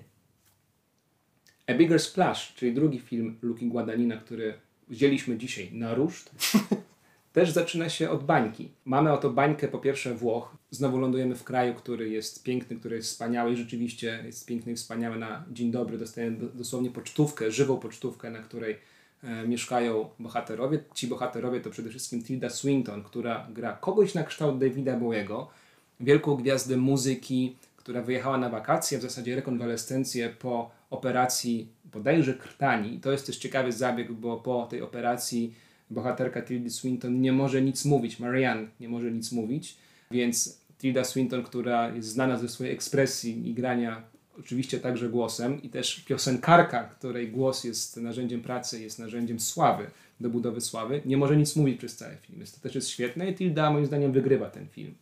A Bigger Splash, czyli drugi film Luki Guadagnina, który wzięliśmy dzisiaj na ruszt, też zaczyna się od bańki. Mamy oto bańkę po pierwsze Włoch. Znowu lądujemy w kraju, który jest piękny, który jest wspaniały i rzeczywiście jest piękny i wspaniały. Na dzień dobry dostajemy dosłownie pocztówkę, żywą pocztówkę, na której e, mieszkają bohaterowie. Ci bohaterowie to przede wszystkim Tilda Swinton, która gra kogoś na kształt Davida Bowiego, wielką gwiazdę muzyki, która wyjechała na wakacje, w zasadzie rekonwalescencję po operacji bodajże krtani. To jest też ciekawy zabieg, bo po tej operacji bohaterka Tildy Swinton nie może nic mówić, Marianne nie może nic mówić, więc Tilda Swinton, która jest znana ze swojej ekspresji i grania oczywiście także głosem i też piosenkarka, której głos jest narzędziem pracy, jest narzędziem sławy, do budowy sławy, nie może nic mówić przez cały film. Więc to też jest świetne i Tilda moim zdaniem wygrywa ten film.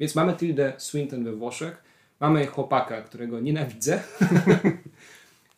Więc mamy Tildę Swinton we Włoszech, mamy chłopaka, którego nienawidzę.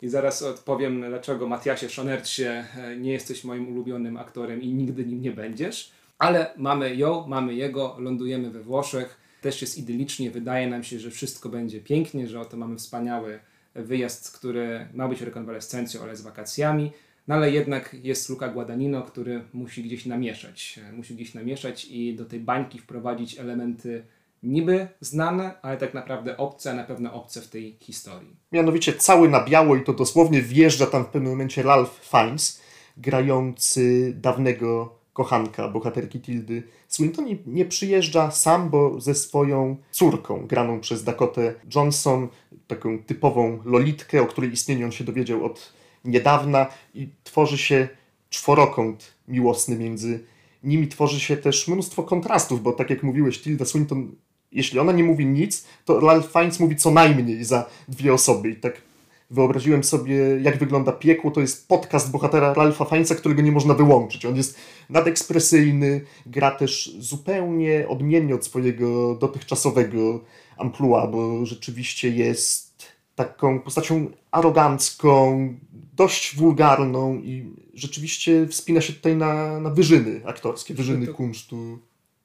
I zaraz odpowiem, dlaczego Matiasie Szonercie nie jesteś moim ulubionym aktorem i nigdy nim nie będziesz. Ale mamy ją, mamy jego, lądujemy we Włoszech. Też jest idylicznie, wydaje nam się, że wszystko będzie pięknie, że oto mamy wspaniały wyjazd, który ma być rekonwalescencją, ale z wakacjami. No ale jednak jest Luca Guadagnino, który musi gdzieś namieszać. Musi gdzieś namieszać i do tej bańki wprowadzić elementy niby znane, ale tak naprawdę obce, a na pewno obce w tej historii. Mianowicie cały na biało i to dosłownie wjeżdża tam w pewnym momencie Ralph Fiennes, grający dawnego kochanka bohaterki Tildy Swinton i nie przyjeżdża sam, bo ze swoją córką, graną przez Dakotę Johnson, taką typową lolitkę, o której istnieniu on się dowiedział od niedawna i tworzy się czworokąt miłosny między nimi. Tworzy się też mnóstwo kontrastów, bo tak jak mówiłeś, Tilda Swinton, jeśli ona nie mówi nic, to Ralph Fiennes mówi co najmniej za dwie osoby i tak wyobraziłem sobie, jak wygląda piekło. To jest podcast bohatera Ralpha Fiennesa, którego nie można wyłączyć. On jest nadekspresyjny, gra też zupełnie odmiennie od swojego dotychczasowego amplua, bo rzeczywiście jest taką postacią arogancką, dość wulgarną i rzeczywiście wspina się tutaj na, na wyżyny aktorskie, wyżyny to, kunsztu.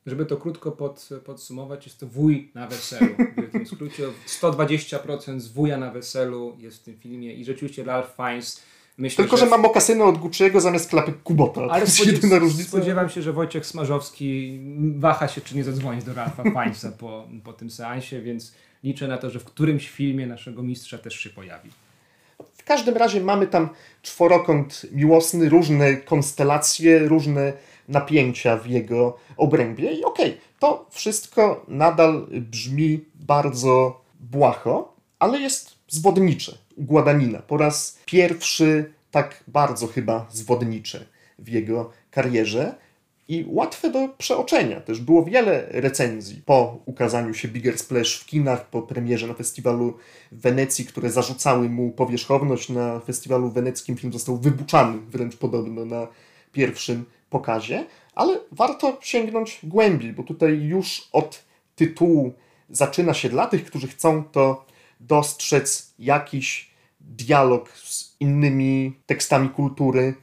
Żeby to krótko pod, podsumować, jest to wuj na weselu. W wielkim skrócie 120% z wuja na weselu jest w tym filmie i rzeczywiście Ralph Fiennes Myślę, Tylko, że, że ma mokasyny od Gucci'ego zamiast klapek Kubota. Ale spodziew spodziewam się, że Wojciech Smarzowski waha się, czy nie zadzwonić do Ralpha Fiennesa po, po tym seansie, więc liczę na to, że w którymś filmie naszego mistrza też się pojawi. W każdym razie mamy tam czworokąt miłosny, różne konstelacje, różne napięcia w jego obrębie i okej, okay, to wszystko nadal brzmi bardzo błaho, ale jest zwodnicze u Guadagnina. Po raz pierwszy tak bardzo chyba zwodnicze w jego karierze i łatwe do przeoczenia. Też było wiele recenzji po ukazaniu się Bigger Splash w kinach, po premierze na festiwalu w Wenecji, które zarzucały mu powierzchowność. Na festiwalu weneckim film został wybuczany wręcz podobno na pierwszym pokazie, ale warto sięgnąć głębiej, bo tutaj już od tytułu zaczyna się dla tych, którzy chcą to dostrzec jakiś dialog z innymi tekstami kultury,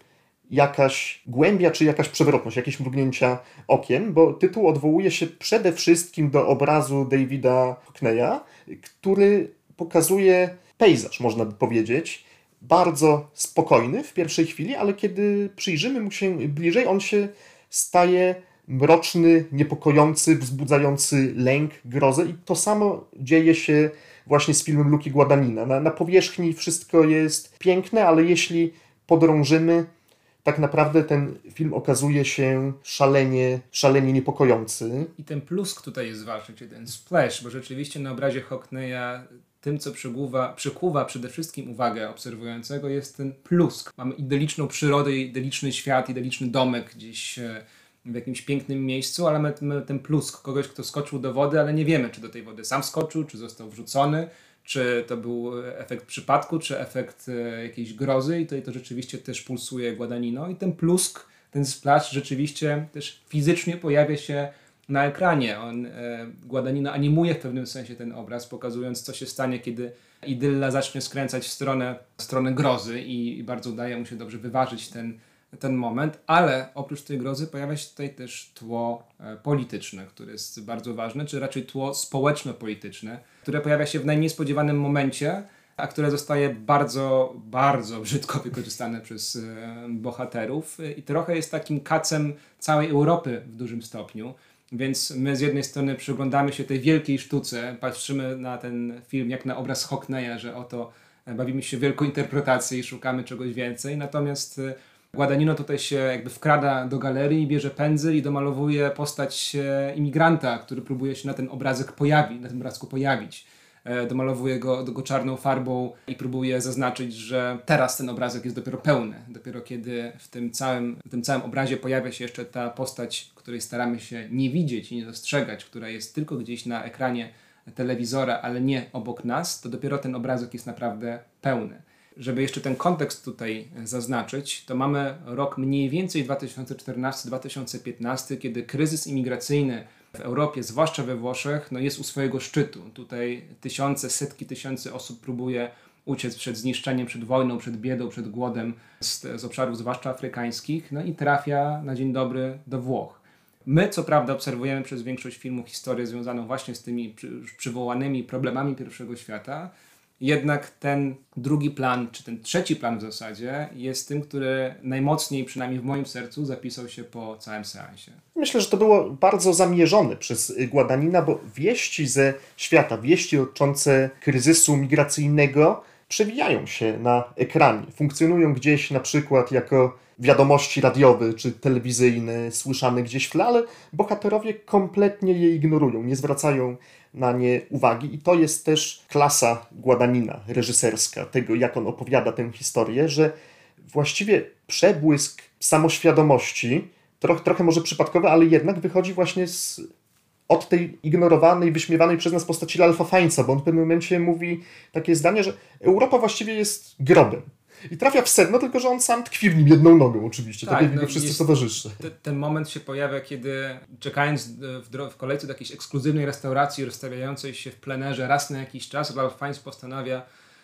jakaś głębia czy jakaś przewrotność, jakieś mrugnięcia okiem, bo tytuł odwołuje się przede wszystkim do obrazu Davida Hockneya, który pokazuje pejzaż, można by powiedzieć, bardzo spokojny w pierwszej chwili, ale kiedy przyjrzymy mu się bliżej, on się staje mroczny, niepokojący, wzbudzający lęk, grozę i to samo dzieje się właśnie z filmem Luki Guadagnina. Na, na powierzchni wszystko jest piękne, ale jeśli podrążymy, tak naprawdę ten film okazuje się szalenie, szalenie niepokojący. I ten plusk tutaj jest ważny, czyli ten splash, bo rzeczywiście na obrazie Hockneya tym, co przykuwa, przykuwa przede wszystkim uwagę obserwującego jest ten plusk. Mamy idyliczną przyrodę, idyliczny świat, idyliczny domek gdzieś e, w jakimś pięknym miejscu, ale mamy ten plusk kogoś, kto skoczył do wody, ale nie wiemy, czy do tej wody sam skoczył, czy został wrzucony, czy to był efekt przypadku, czy efekt e, jakiejś grozy i i to rzeczywiście też pulsuje Guadagnino i ten plusk, ten splash rzeczywiście też fizycznie pojawia się na ekranie. On, e, Guadagnino animuje w pewnym sensie ten obraz, pokazując co się stanie, kiedy idylla zacznie skręcać w stronę, w stronę grozy i, i bardzo udaje mu się dobrze wyważyć ten ten moment, ale oprócz tej grozy pojawia się tutaj też tło e, polityczne, które jest bardzo ważne, czy raczej tło społeczno-polityczne, które pojawia się w najmniej spodziewanym momencie, a które zostaje bardzo, bardzo brzydko wykorzystane przez e, bohaterów i trochę jest takim kacem całej Europy w dużym stopniu. Więc my z jednej strony przyglądamy się tej wielkiej sztuce, patrzymy na ten film jak na obraz Hockneya, że oto bawimy się wielką interpretacją i szukamy czegoś więcej, natomiast e, Guadagnino tutaj się jakby wkrada do galerii, bierze pędzel i domalowuje postać imigranta, który próbuje się na ten obrazek pojawić, na tym obrazku pojawić. E, domalowuje go, go czarną farbą i próbuje zaznaczyć, że teraz ten obrazek jest dopiero pełny. Dopiero kiedy w tym całym, w tym całym obrazie pojawia się jeszcze ta postać, której staramy się nie widzieć i nie dostrzegać, która jest tylko gdzieś na ekranie telewizora, ale nie obok nas, to dopiero ten obrazek jest naprawdę pełny. Żeby jeszcze ten kontekst tutaj zaznaczyć, to mamy rok mniej więcej 2014-2015, kiedy kryzys imigracyjny w Europie, zwłaszcza we Włoszech, no jest u swojego szczytu. Tutaj tysiące, setki tysięcy osób próbuje uciec przed zniszczeniem, przed wojną, przed biedą, przed głodem z, z obszarów zwłaszcza afrykańskich, no i trafia na dzień dobry do Włoch. My, co prawda, obserwujemy przez większość filmu historię związaną właśnie z tymi przy, przywołanymi problemami pierwszego świata, jednak ten drugi plan, czy ten trzeci plan w zasadzie, jest tym, który najmocniej, przynajmniej w moim sercu, zapisał się po całym seansie. Myślę, że to było bardzo zamierzone przez Guadagnina, bo wieści ze świata, wieści dotyczące kryzysu migracyjnego przewijają się na ekranie. Funkcjonują gdzieś na przykład jako wiadomości radiowe czy telewizyjne, słyszane gdzieś w tle, ale bohaterowie kompletnie je ignorują, nie zwracają na nie uwagi. I to jest też klasa Guadagnina reżyserska, tego jak on opowiada tę historię, że właściwie przebłysk samoświadomości, trochę, trochę może przypadkowy, ale jednak wychodzi właśnie z, od tej ignorowanej, wyśmiewanej przez nas postaci Alfa Fańca, bo on w pewnym momencie mówi takie zdanie, że Europa właściwie jest grobem. I trafia w sedno, tylko że on sam tkwi w nim jedną nogą oczywiście, tak, tak jak no, wszyscy towarzysze. Te, ten moment się pojawia, kiedy czekając w, w kolejce do jakiejś ekskluzywnej restauracji rozstawiającej się w plenerze raz na jakiś czas, Ralph Fiennes postanawia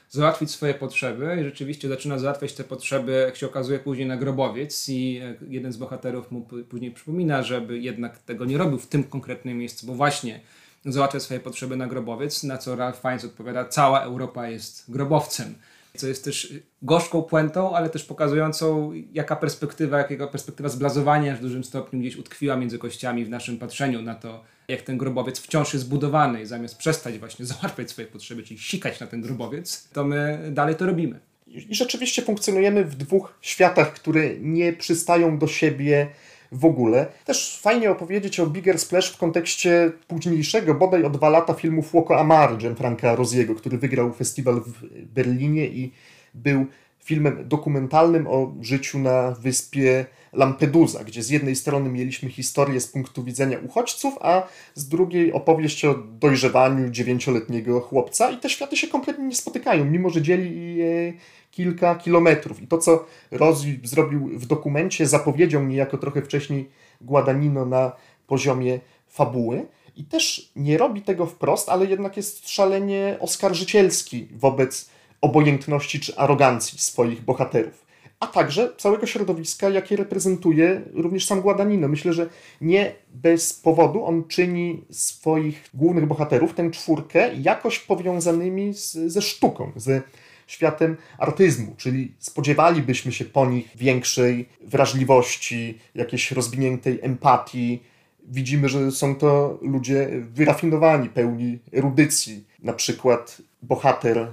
załatwić swoje potrzeby i rzeczywiście zaczyna załatwiać te potrzeby, jak się okazuje później na grobowiec i jeden z bohaterów mu później przypomina, żeby jednak tego nie robił w tym konkretnym miejscu, bo właśnie załatwia swoje potrzeby na grobowiec, na co Ralph Fiennes odpowiada, cała Europa jest grobowcem co jest też gorzką puentą, ale też pokazującą, jaka perspektywa, jakiego perspektywa zblazowania w dużym stopniu gdzieś utkwiła między kościami w naszym patrzeniu na to, jak ten grobowiec wciąż jest budowany i zamiast przestać właśnie załatwiać swoje potrzeby, czyli sikać na ten grobowiec, to my dalej to robimy. I rzeczywiście funkcjonujemy w dwóch światach, które nie przystają do siebie w ogóle. Też fajnie opowiedzieć o Bigger Splash w kontekście późniejszego, bodaj o dwa lata filmu Fuoco Amaro Gianfranca Rosiego, który wygrał festiwal w Berlinie i był filmem dokumentalnym o życiu na wyspie Lampedusa, gdzie z jednej strony mieliśmy historię z punktu widzenia uchodźców, a z drugiej opowieść o dojrzewaniu dziewięcioletniego chłopca i te światy się kompletnie nie spotykają, mimo że dzieli je kilka kilometrów. I to, co Rozi zrobił w dokumencie, zapowiedział niejako trochę wcześniej Guadagnino na poziomie fabuły. I też nie robi tego wprost, ale jednak jest szalenie oskarżycielski wobec obojętności czy arogancji swoich bohaterów, a także całego środowiska, jakie reprezentuje również sam Guadagnino. Myślę, że nie bez powodu on czyni swoich głównych bohaterów, tę czwórkę, jakoś powiązanymi z, ze sztuką, ze światem artyzmu, czyli spodziewalibyśmy się po nich większej wrażliwości, jakiejś rozwiniętej empatii. Widzimy, że są to ludzie wyrafinowani, pełni erudycji. Na przykład bohater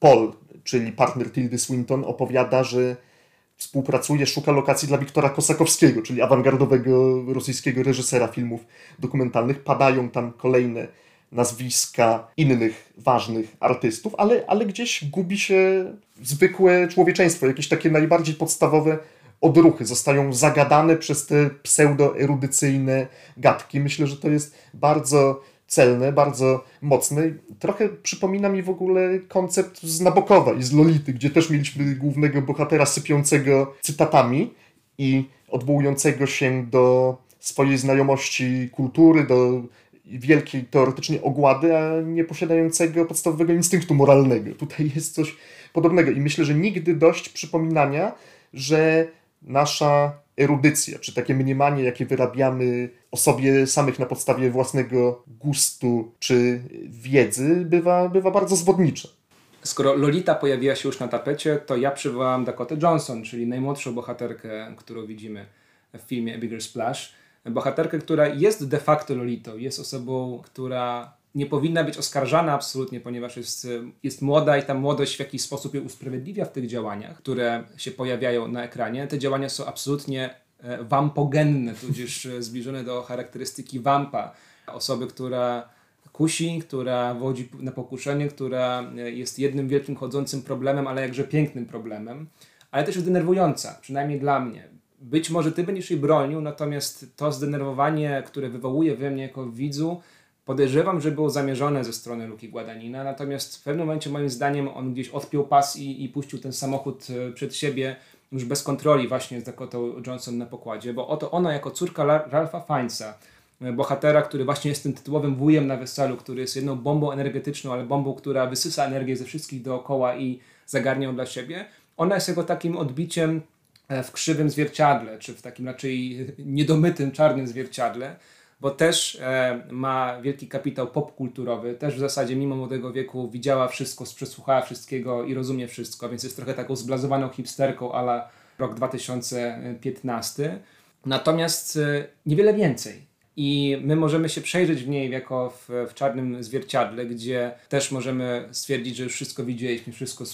Paul, czyli partner Tildy Swinton, opowiada, że współpracuje, szuka lokacji dla Wiktora Kosakowskiego, czyli awangardowego rosyjskiego reżysera filmów dokumentalnych. Padają tam kolejne nazwiska innych ważnych artystów, ale, ale gdzieś gubi się zwykłe człowieczeństwo, jakieś takie najbardziej podstawowe odruchy zostają zagadane przez te pseudoerudycyjne gadki. Myślę, że to jest bardzo celne, bardzo mocne. Trochę przypomina mi w ogóle koncept z Nabokowa i z Lolity, gdzie też mieliśmy głównego bohatera sypiącego cytatami i odwołującego się do swojej znajomości kultury, do wielkiej teoretycznie ogłady, a nie posiadającego podstawowego instynktu moralnego. Tutaj jest coś podobnego i myślę, że nigdy dość przypominania, że nasza erudycja, czy takie mniemanie, jakie wyrabiamy o sobie samych na podstawie własnego gustu czy wiedzy, bywa, bywa bardzo zwodnicze. Skoro Lolita pojawiła się już na tapecie, to ja przywołam Dakota Johnson, czyli najmłodszą bohaterkę, którą widzimy w filmie A Bigger Splash bohaterkę, która jest de facto Lolitą, jest osobą, która nie powinna być oskarżana absolutnie, ponieważ jest, jest młoda i ta młodość w jakiś sposób ją usprawiedliwia w tych działaniach, które się pojawiają na ekranie. Te działania są absolutnie e, wampogenne, tudzież e, zbliżone do charakterystyki wampa. Osoby, która kusi, która wodzi na pokuszenie, która jest jednym wielkim chodzącym problemem, ale jakże pięknym problemem, ale też jest denerwująca, przynajmniej dla mnie. Być może ty będziesz jej bronił, natomiast to zdenerwowanie, które wywołuje we mnie jako widzu, podejrzewam, że było zamierzone ze strony Luki Guadagnina, natomiast w pewnym momencie moim zdaniem on gdzieś odpiął pas i, i puścił ten samochód e, przed siebie już bez kontroli właśnie z Dakotą Johnson na pokładzie, bo oto ona jako córka Ralpha Fiennesa, e, bohatera, który właśnie jest tym tytułowym wujem na weselu, który jest jedną bombą energetyczną, ale bombą, która wysysa energię ze wszystkich dookoła i zagarnia ją dla siebie, ona jest jego takim odbiciem e, w krzywym zwierciadle, czy w takim raczej niedomytym czarnym zwierciadle, bo też e, ma wielki kapitał popkulturowy, też w zasadzie mimo młodego wieku widziała wszystko, przesłuchała wszystkiego i rozumie wszystko, więc jest trochę taką zblazowaną hipsterką ala rok 2015. Natomiast e, niewiele więcej. I my możemy się przejrzeć w niej jako w, w, czarnym zwierciadle, gdzie też możemy stwierdzić, że już wszystko widzieliśmy, wszystko,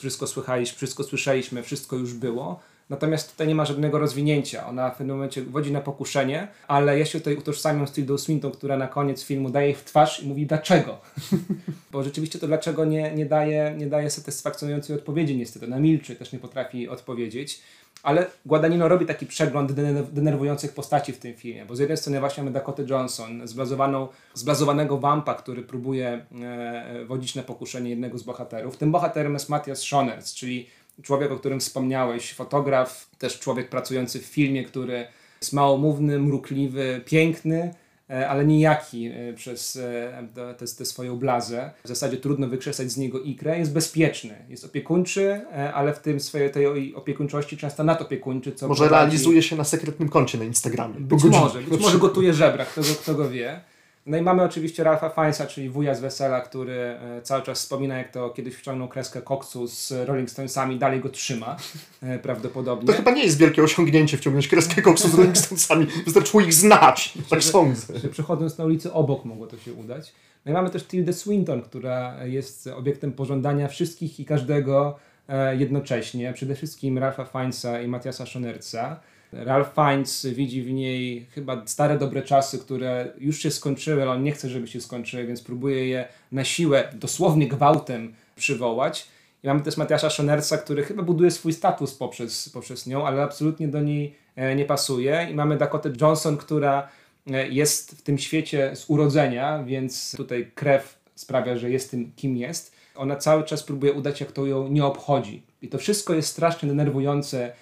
wszystko słuchaliśmy, wszystko słyszeliśmy, wszystko już było. Natomiast tutaj nie ma żadnego rozwinięcia. Ona w pewnym momencie wodzi na pokuszenie, ale ja się tutaj utożsamiam z Tildą Swinton, która na koniec filmu daje jej w twarz i mówi dlaczego. Bo rzeczywiście to dlaczego nie, nie, daje, nie daje satysfakcjonującej odpowiedzi niestety. Ona milczy, też nie potrafi odpowiedzieć. Ale Guadagnino robi taki przegląd denerwujących postaci w tym filmie, bo z jednej strony właśnie mamy Dakota Johnson, zblazowaną, zblazowanego wampa, który próbuje e, wodzić na pokuszenie jednego z bohaterów. Tym bohaterem jest Matthias Schoners, czyli człowiek, o którym wspomniałeś, fotograf, też człowiek pracujący w filmie, który jest małomówny, mrukliwy, piękny, e, ale nijaki e, przez e, tę swoją blazę. W zasadzie trudno wykrzesać z niego ikrę. Jest bezpieczny, jest opiekuńczy, ale w tym swojej tej opiekuńczości często nadopiekuńczy. Co może prowadzi... realizuje się na sekretnym koncie na Instagramie. Być może, być może gotuje żebra, kto go, kto go wie. No i mamy oczywiście Ralpha Fiennesa, czyli wuja z wesela, który e, cały czas wspomina, jak to kiedyś wciągnął kreskę koksu z Rolling Stonesami, dalej go trzyma e, prawdopodobnie. To chyba nie jest wielkie osiągnięcie wciągnąć kreskę koksu z Rolling Stonesami, wystarczyło ich znać, tak że, sądzę. Że przechodząc na ulicy obok mogło to się udać. No i mamy też Tildę Swinton, która jest obiektem pożądania wszystkich i każdego e, jednocześnie, przede wszystkim Ralpha Fiennesa i Matiasa Schonerca. Ralph Fiennes widzi w niej chyba stare dobre czasy, które już się skończyły, ale on nie chce, żeby się skończyły, więc próbuje je na siłę, dosłownie gwałtem przywołać. I mamy też Matiasza Schonersa, który chyba buduje swój status poprzez, poprzez nią, ale absolutnie do niej e, nie pasuje. I mamy Dakota Johnson, która e, jest w tym świecie z urodzenia, więc tutaj krew sprawia, że jest tym, kim jest. Ona cały czas próbuje udać, jak to ją nie obchodzi. I to wszystko jest strasznie denerwujące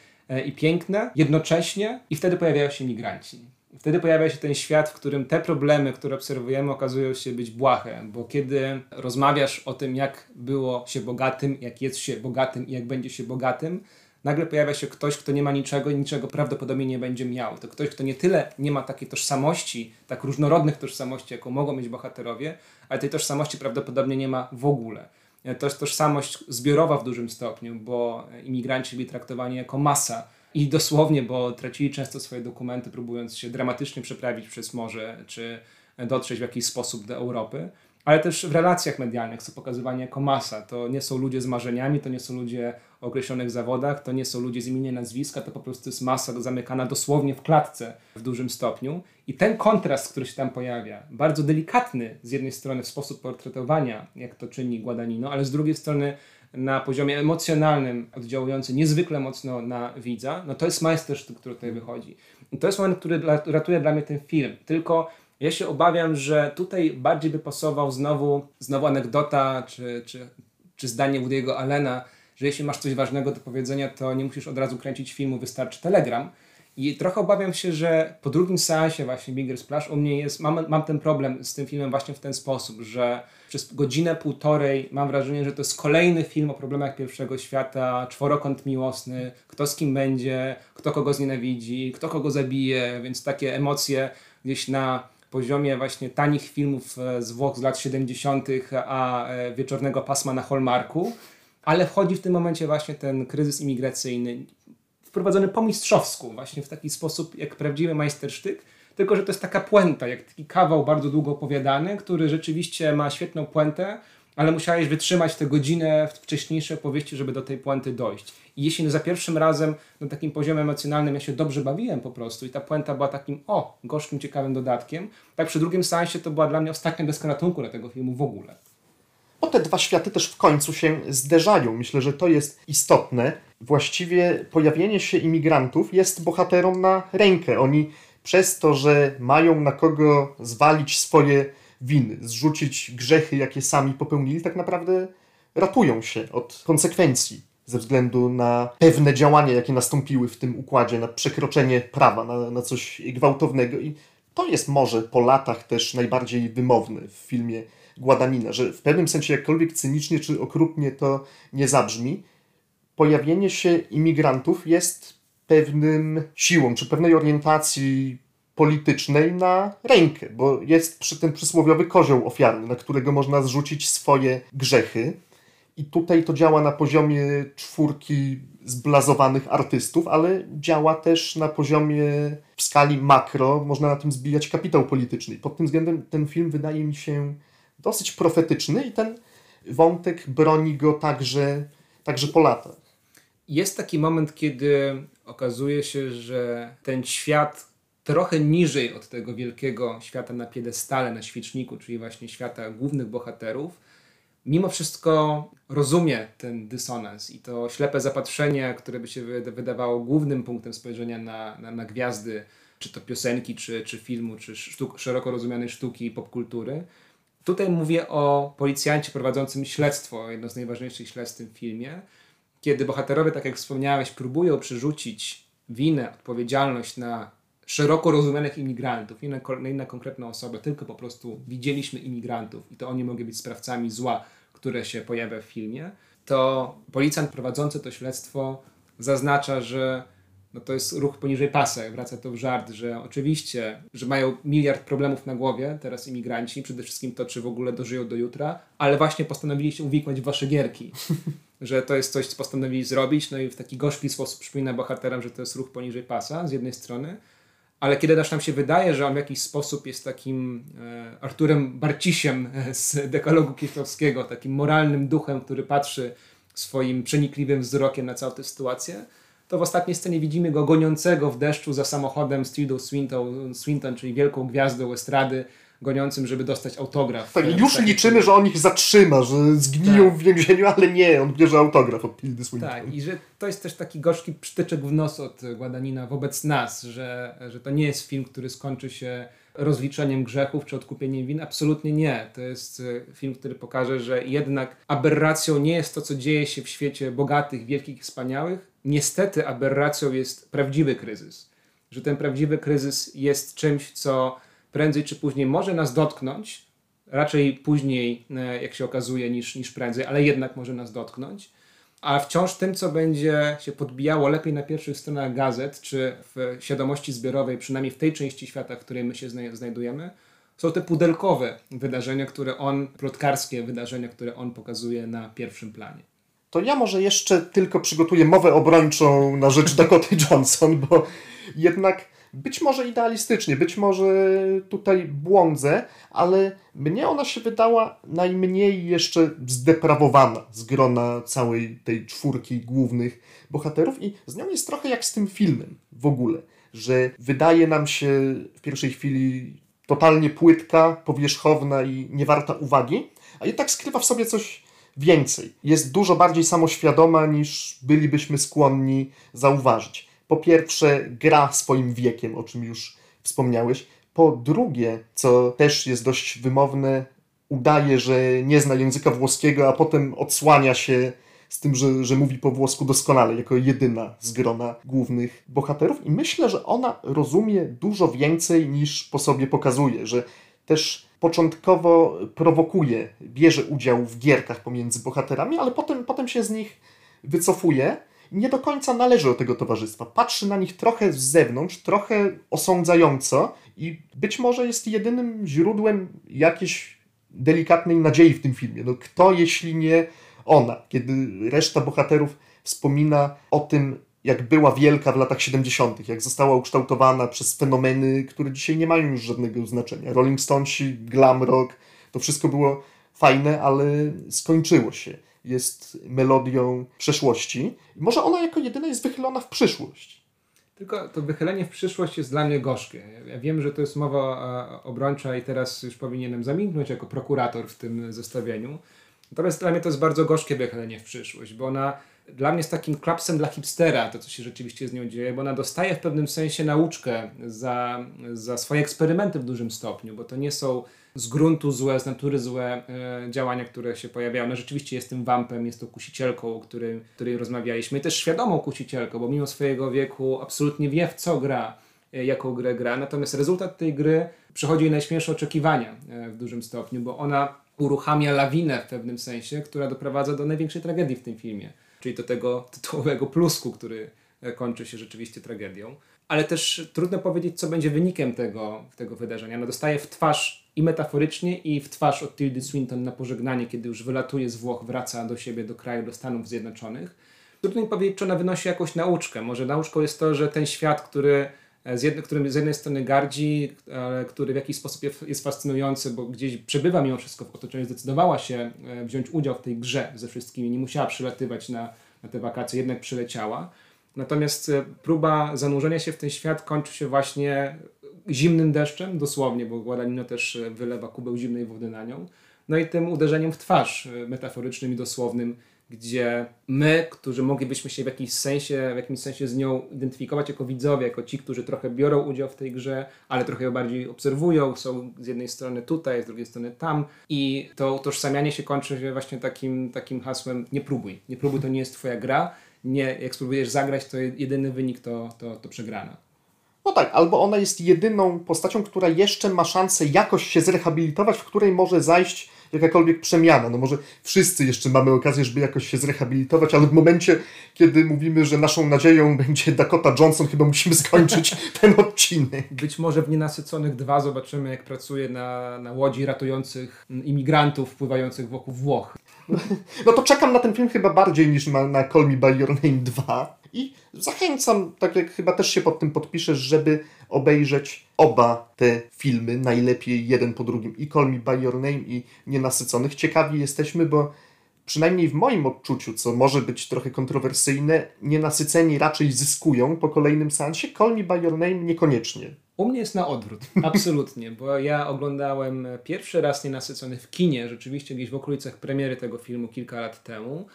i piękne jednocześnie i wtedy pojawiają się migranci. Wtedy pojawia się ten świat, w którym te problemy, które obserwujemy, okazują się być błahe, bo kiedy rozmawiasz o tym, jak było się bogatym, jak jest się bogatym i jak będzie się bogatym, nagle pojawia się ktoś, kto nie ma niczego i niczego prawdopodobnie nie będzie miał. To ktoś, kto nie tyle nie ma takiej tożsamości, tak różnorodnych tożsamości, jaką mogą mieć bohaterowie, ale tej tożsamości prawdopodobnie nie ma w ogóle. To jest tożsamość zbiorowa w dużym stopniu, bo imigranci byli traktowani jako masa i dosłownie, bo tracili często swoje dokumenty, próbując się dramatycznie przeprawić przez morze, czy dotrzeć w jakiś sposób do Europy ale też w relacjach medialnych są pokazywani jako masa. To nie są ludzie z marzeniami, to nie są ludzie określonych zawodach, to nie są ludzie z imienia nazwiska, to po prostu jest masa zamykana dosłownie w klatce w dużym stopniu. I ten kontrast, który się tam pojawia, bardzo delikatny z jednej strony w sposób portretowania, jak to czyni Guadagnino, ale z drugiej strony na poziomie emocjonalnym oddziałujący niezwykle mocno na widza, no to jest majstersztyk, który tutaj wychodzi. I to jest moment, który ratuje dla mnie ten film. Tylko ja się obawiam, że tutaj bardziej by pasował znowu, znowu anegdota czy, czy, czy zdanie Woody'ego Allena, że jeśli masz coś ważnego do powiedzenia, to nie musisz od razu kręcić filmu, wystarczy telegram. I trochę obawiam się, że po drugim seansie właśnie Bigger Splash u mnie jest, mam, mam ten problem z tym filmem właśnie w ten sposób, że przez godzinę, półtorej mam wrażenie, że to jest kolejny film o problemach pierwszego świata, czworokąt miłosny, kto z kim będzie, kto kogo znienawidzi, kto kogo zabije, więc takie emocje gdzieś na poziomie właśnie tanich filmów e, z Włoch z lat 70., a e, wieczornego pasma na Hallmarku, ale wchodzi w tym momencie właśnie ten kryzys imigracyjny, wprowadzony po mistrzowsku, właśnie w taki sposób jak prawdziwy majstersztyk, tylko że to jest taka puenta, jak taki kawał bardzo długo opowiadany, który rzeczywiście ma świetną puentę, ale musiałeś wytrzymać tę godzinę wcześniejszej opowieści, żeby do tej puenty dojść. I jeśli za pierwszym razem na takim poziomie emocjonalnym ja się dobrze bawiłem po prostu i ta puenta była takim, o, gorzkim, ciekawym dodatkiem, tak przy drugim seansie to była dla mnie ostatnia deska ratunku dla tego filmu w ogóle. Bo te dwa światy też w końcu się zderzają. Myślę, że to jest istotne. Właściwie pojawienie się imigrantów jest bohaterom na rękę. Oni przez to, że mają na kogo zwalić swoje winy, zrzucić grzechy, jakie sami popełnili, tak naprawdę ratują się od konsekwencji ze względu na pewne działania, jakie nastąpiły w tym układzie, na przekroczenie prawa, na, na coś gwałtownego. I to jest może po latach też najbardziej wymowne w filmie Guadagnina, że w pewnym sensie, jakkolwiek cynicznie czy okrutnie to nie zabrzmi, pojawienie się imigrantów jest pewnym siłą, czy pewnej orientacji politycznej na rękę, bo jest przy ten przysłowiowy kozioł ofiarny, na którego można zrzucić swoje grzechy. I tutaj to działa na poziomie czwórki zblazowanych artystów, ale działa też na poziomie w skali makro, można na tym zbijać kapitał polityczny. Pod tym względem ten film wydaje mi się dosyć profetyczny i ten wątek broni go także, także po latach. Jest taki moment, kiedy okazuje się, że ten świat trochę niżej od tego wielkiego świata na piedestale, na świeczniku, czyli właśnie świata głównych bohaterów, mimo wszystko rozumie ten dysonans i to ślepe zapatrzenie, które by się wydawało głównym punktem spojrzenia na, na, na gwiazdy, czy to piosenki, czy, czy filmu, czy sztuk, szeroko rozumianej sztuki i popkultury. Tutaj mówię o policjancie prowadzącym śledztwo, jedno z najważniejszych śledztw w tym filmie, kiedy bohaterowie, tak jak wspomniałeś, próbują przerzucić winę, odpowiedzialność na szeroko rozumianych imigrantów, nie na, nie na konkretną osobę, tylko po prostu widzieliśmy imigrantów i to oni mogli być sprawcami zła, które się pojawia w filmie, to policjant prowadzący to śledztwo zaznacza, że no to jest ruch poniżej pasa, wraca to w żart, że oczywiście, że mają miliard problemów na głowie teraz imigranci, przede wszystkim to, czy w ogóle dożyją do jutra, ale właśnie postanowili się uwikłać w wasze gierki, że to jest coś, co postanowili zrobić, no i w taki gorzki sposób przypomina bohaterom, że to jest ruch poniżej pasa z jednej strony, ale kiedy też nam się wydaje, że on w jakiś sposób jest takim e, Arturem Barcisiem z dekalogu kieślowskiego, takim moralnym duchem, który patrzy swoim przenikliwym wzrokiem na całą tę sytuację, to w ostatniej scenie widzimy go goniącego w deszczu za samochodem Tildą Swinton, Swinton, czyli wielką gwiazdą estrady, goniącym, żeby dostać autograf. Tak, już liczymy, że on ich zatrzyma, że zgniją tak. w więzieniu, ale nie, on bierze autograf od Tildy Swinton. Tak, i że to jest też taki gorzki przytyczek w nos od Guadagnina wobec nas, że, że to nie jest film, który skończy się rozliczeniem grzechów czy odkupieniem win. Absolutnie nie. To jest e, film, który pokaże, że jednak aberracją nie jest to, co dzieje się w świecie bogatych, wielkich, wspaniałych. Niestety aberracją jest prawdziwy kryzys. Że ten prawdziwy kryzys jest czymś, co prędzej czy później może nas dotknąć, raczej później, e, jak się okazuje, niż, niż prędzej, ale jednak może nas dotknąć. A wciąż tym, co będzie się podbijało lepiej na pierwszych stronach gazet, czy w świadomości zbiorowej, przynajmniej w tej części świata, w której my się znajdujemy, są te pudelkowe wydarzenia, które on, plotkarskie wydarzenia, które on pokazuje na pierwszym planie. To ja może jeszcze tylko przygotuję mowę obrończą na rzecz Dakoty Johnson, bo jednak być może idealistycznie, być może tutaj błądzę, ale mnie ona się wydała najmniej jeszcze zdeprawowana z grona całej tej czwórki głównych bohaterów i z nią jest trochę jak z tym filmem w ogóle, że wydaje nam się w pierwszej chwili totalnie płytka, powierzchowna i niewarta uwagi, a jednak skrywa w sobie coś więcej. Jest dużo bardziej samoświadoma niż bylibyśmy skłonni zauważyć po pierwsze gra swoim wiekiem, o czym już wspomniałeś. Po drugie, co też jest dość wymowne, udaje, że nie zna języka włoskiego, a potem odsłania się z tym, że, że mówi po włosku doskonale, jako jedyna z grona głównych bohaterów. I myślę, że ona rozumie dużo więcej niż po sobie pokazuje, że też początkowo prowokuje, bierze udział w gierkach pomiędzy bohaterami, ale potem, potem się z nich wycofuje nie do końca należy do tego towarzystwa. Patrzy na nich trochę z zewnątrz, trochę osądzająco i być może jest jedynym źródłem jakiejś delikatnej nadziei w tym filmie. No kto, jeśli nie ona, kiedy reszta bohaterów wspomina o tym, jak była wielka w latach 70., jak została ukształtowana przez fenomeny, które dzisiaj nie mają już żadnego znaczenia. Rolling Stonesi, glam rock, to wszystko było fajne, ale skończyło się. Jest melodią przeszłości. Może ona jako jedyna jest wychylona w przyszłość. Tylko to wychylenie w przyszłość jest dla mnie gorzkie. Ja wiem, że to jest mowa obrończa i teraz już powinienem zamilknąć jako prokurator w tym zestawieniu. Natomiast dla mnie to jest bardzo gorzkie wychylenie w przyszłość, bo ona dla mnie jest takim klapsem dla hipstera, to co się rzeczywiście z nią dzieje, bo ona dostaje w pewnym sensie nauczkę za, za swoje eksperymenty w dużym stopniu, bo to nie są z gruntu złe, z natury złe e, działania, które się pojawiają. No rzeczywiście jest tym wampem, jest to kusicielką, o której, której rozmawialiśmy i też świadomą kusicielką, bo mimo swojego wieku absolutnie wie w co gra, e, jaką grę gra, natomiast rezultat tej gry przechodzi jej najśmielsze oczekiwania e, w dużym stopniu, bo ona uruchamia lawinę w pewnym sensie, która doprowadza do największej tragedii w tym filmie czyli do tego tytułowego plusku, który e, kończy się rzeczywiście tragedią. Ale też trudno powiedzieć, co będzie wynikiem tego, tego wydarzenia. No dostaje w twarz i metaforycznie, i w twarz od Tildy Swinton na pożegnanie, kiedy już wylatuje z Włoch, wraca do siebie, do kraju, do Stanów Zjednoczonych. Trudno mi powiedzieć, czy ona wynosi jakąś nauczkę. Może nauczką jest to, że ten świat, który E, z jednej, z jednej strony gardzi, ale który w jakiś sposób jest fascynujący, bo gdzieś przebywa mimo wszystko w otoczeniu, zdecydowała się e, wziąć udział w tej grze ze wszystkimi, nie musiała przylatywać na, na te wakacje, jednak przyleciała. Natomiast e, próba zanurzenia się w ten świat kończy się właśnie zimnym deszczem, dosłownie, bo Guadagnino też wylewa kubeł zimnej wody na nią. No i tym uderzeniem w twarz, metaforycznym i dosłownym, gdzie my, którzy moglibyśmy się w jakimś sensie, w jakimś sensie z nią identyfikować jako widzowie, jako ci, którzy trochę biorą udział w tej grze, ale trochę ją bardziej obserwują, są z jednej strony tutaj, z drugiej strony tam i to utożsamianie się kończy się właśnie takim, takim hasłem nie próbuj, nie próbuj, to nie jest twoja gra, nie, jak spróbujesz zagrać, to jedyny wynik to, to, to przegrana. No tak, albo ona jest jedyną postacią, która jeszcze ma szansę jakoś się zrehabilitować, w której może zajść jakakolwiek przemiana. No może wszyscy jeszcze mamy okazję, żeby jakoś się zrehabilitować, ale w momencie, kiedy mówimy, że naszą nadzieją będzie Dakota Johnson, chyba musimy skończyć ten odcinek. Być może w Nienasyconych dwa zobaczymy, jak pracuje na, na łodzi ratujących imigrantów pływających wokół Włoch. No to czekam na ten film chyba bardziej niż na, na Call Me By Your Name 2 i zachęcam, tak jak chyba też się pod tym podpiszesz, żeby obejrzeć oba te filmy, najlepiej jeden po drugim, i Call Me By Your Name, i Nienasyconych. Ciekawi jesteśmy, bo przynajmniej w moim odczuciu, co może być trochę kontrowersyjne, nienasyceni raczej zyskują po kolejnym seansie, Call Me By Your Name niekoniecznie. U mnie jest na odwrót, absolutnie, bo ja oglądałem pierwszy raz Nienasycony w kinie, rzeczywiście gdzieś w okolicach premiery tego filmu kilka lat temu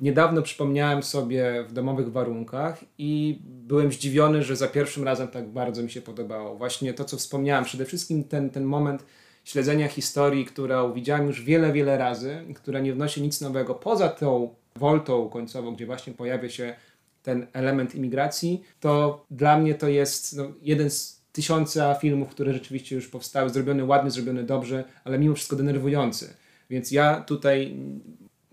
niedawno przypomniałem sobie w domowych warunkach i byłem zdziwiony, że za pierwszym razem tak bardzo mi się podobało. Właśnie to, co wspomniałem, przede wszystkim ten, ten moment śledzenia historii, którą widziałem już wiele, wiele razy, która nie wnosi nic nowego poza tą woltą końcową, gdzie właśnie pojawia się ten element imigracji, to dla mnie to jest no, jeden z tysiąca filmów, które rzeczywiście już powstały, zrobiony ładnie, zrobiony dobrze, ale mimo wszystko denerwujący. Więc ja tutaj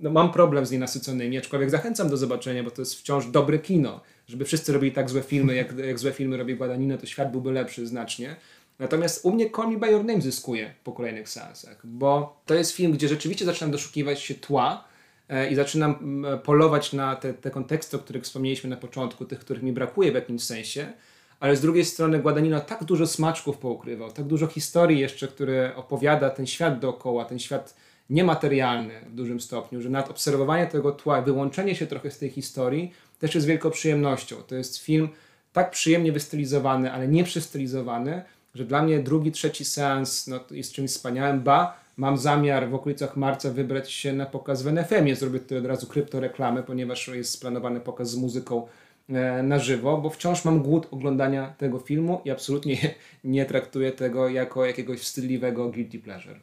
no, mam problem z nienasyconymi, aczkolwiek zachęcam do zobaczenia, bo to jest wciąż dobre kino. Żeby wszyscy robili tak złe filmy, jak, jak złe filmy robi Guadagnino, to świat byłby lepszy znacznie. Natomiast u mnie Call Me By Your Name zyskuje po kolejnych seansach, bo to jest film, gdzie rzeczywiście zaczynam doszukiwać się tła e, i zaczynam polować na te, te konteksty, o których wspomnieliśmy na początku, tych, których mi brakuje w jakimś sensie, ale z drugiej strony Guadagnino tak dużo smaczków poukrywał, tak dużo historii jeszcze, które opowiada ten świat dookoła, ten świat niematerialny w dużym stopniu, że nad obserwowanie tego tła, wyłączenie się trochę z tej historii też jest wielką przyjemnością. To jest film tak przyjemnie wystylizowany, ale nie przystylizowany, że dla mnie drugi, trzeci seans no, jest czymś wspaniałym. Ba, mam zamiar w okolicach marca wybrać się na pokaz w NFM-ie. Zrobię tutaj od razu kryptoreklamę, ponieważ jest splanowany pokaz z muzyką e, na żywo, bo wciąż mam głód oglądania tego filmu i absolutnie nie traktuję tego jako jakiegoś wstydliwego guilty pleasure.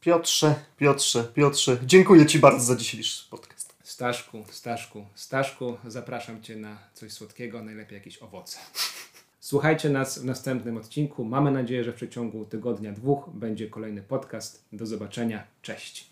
Piotrze, Piotrze, Piotrze, dziękuję Ci bardzo za dzisiejszy podcast. Staszku, Staszku, Staszku, zapraszam Cię na coś słodkiego, najlepiej jakieś owoce. Słuchajcie nas w następnym odcinku. Mamy nadzieję, że w przeciągu tygodnia, dwóch będzie kolejny podcast. Do zobaczenia. Cześć.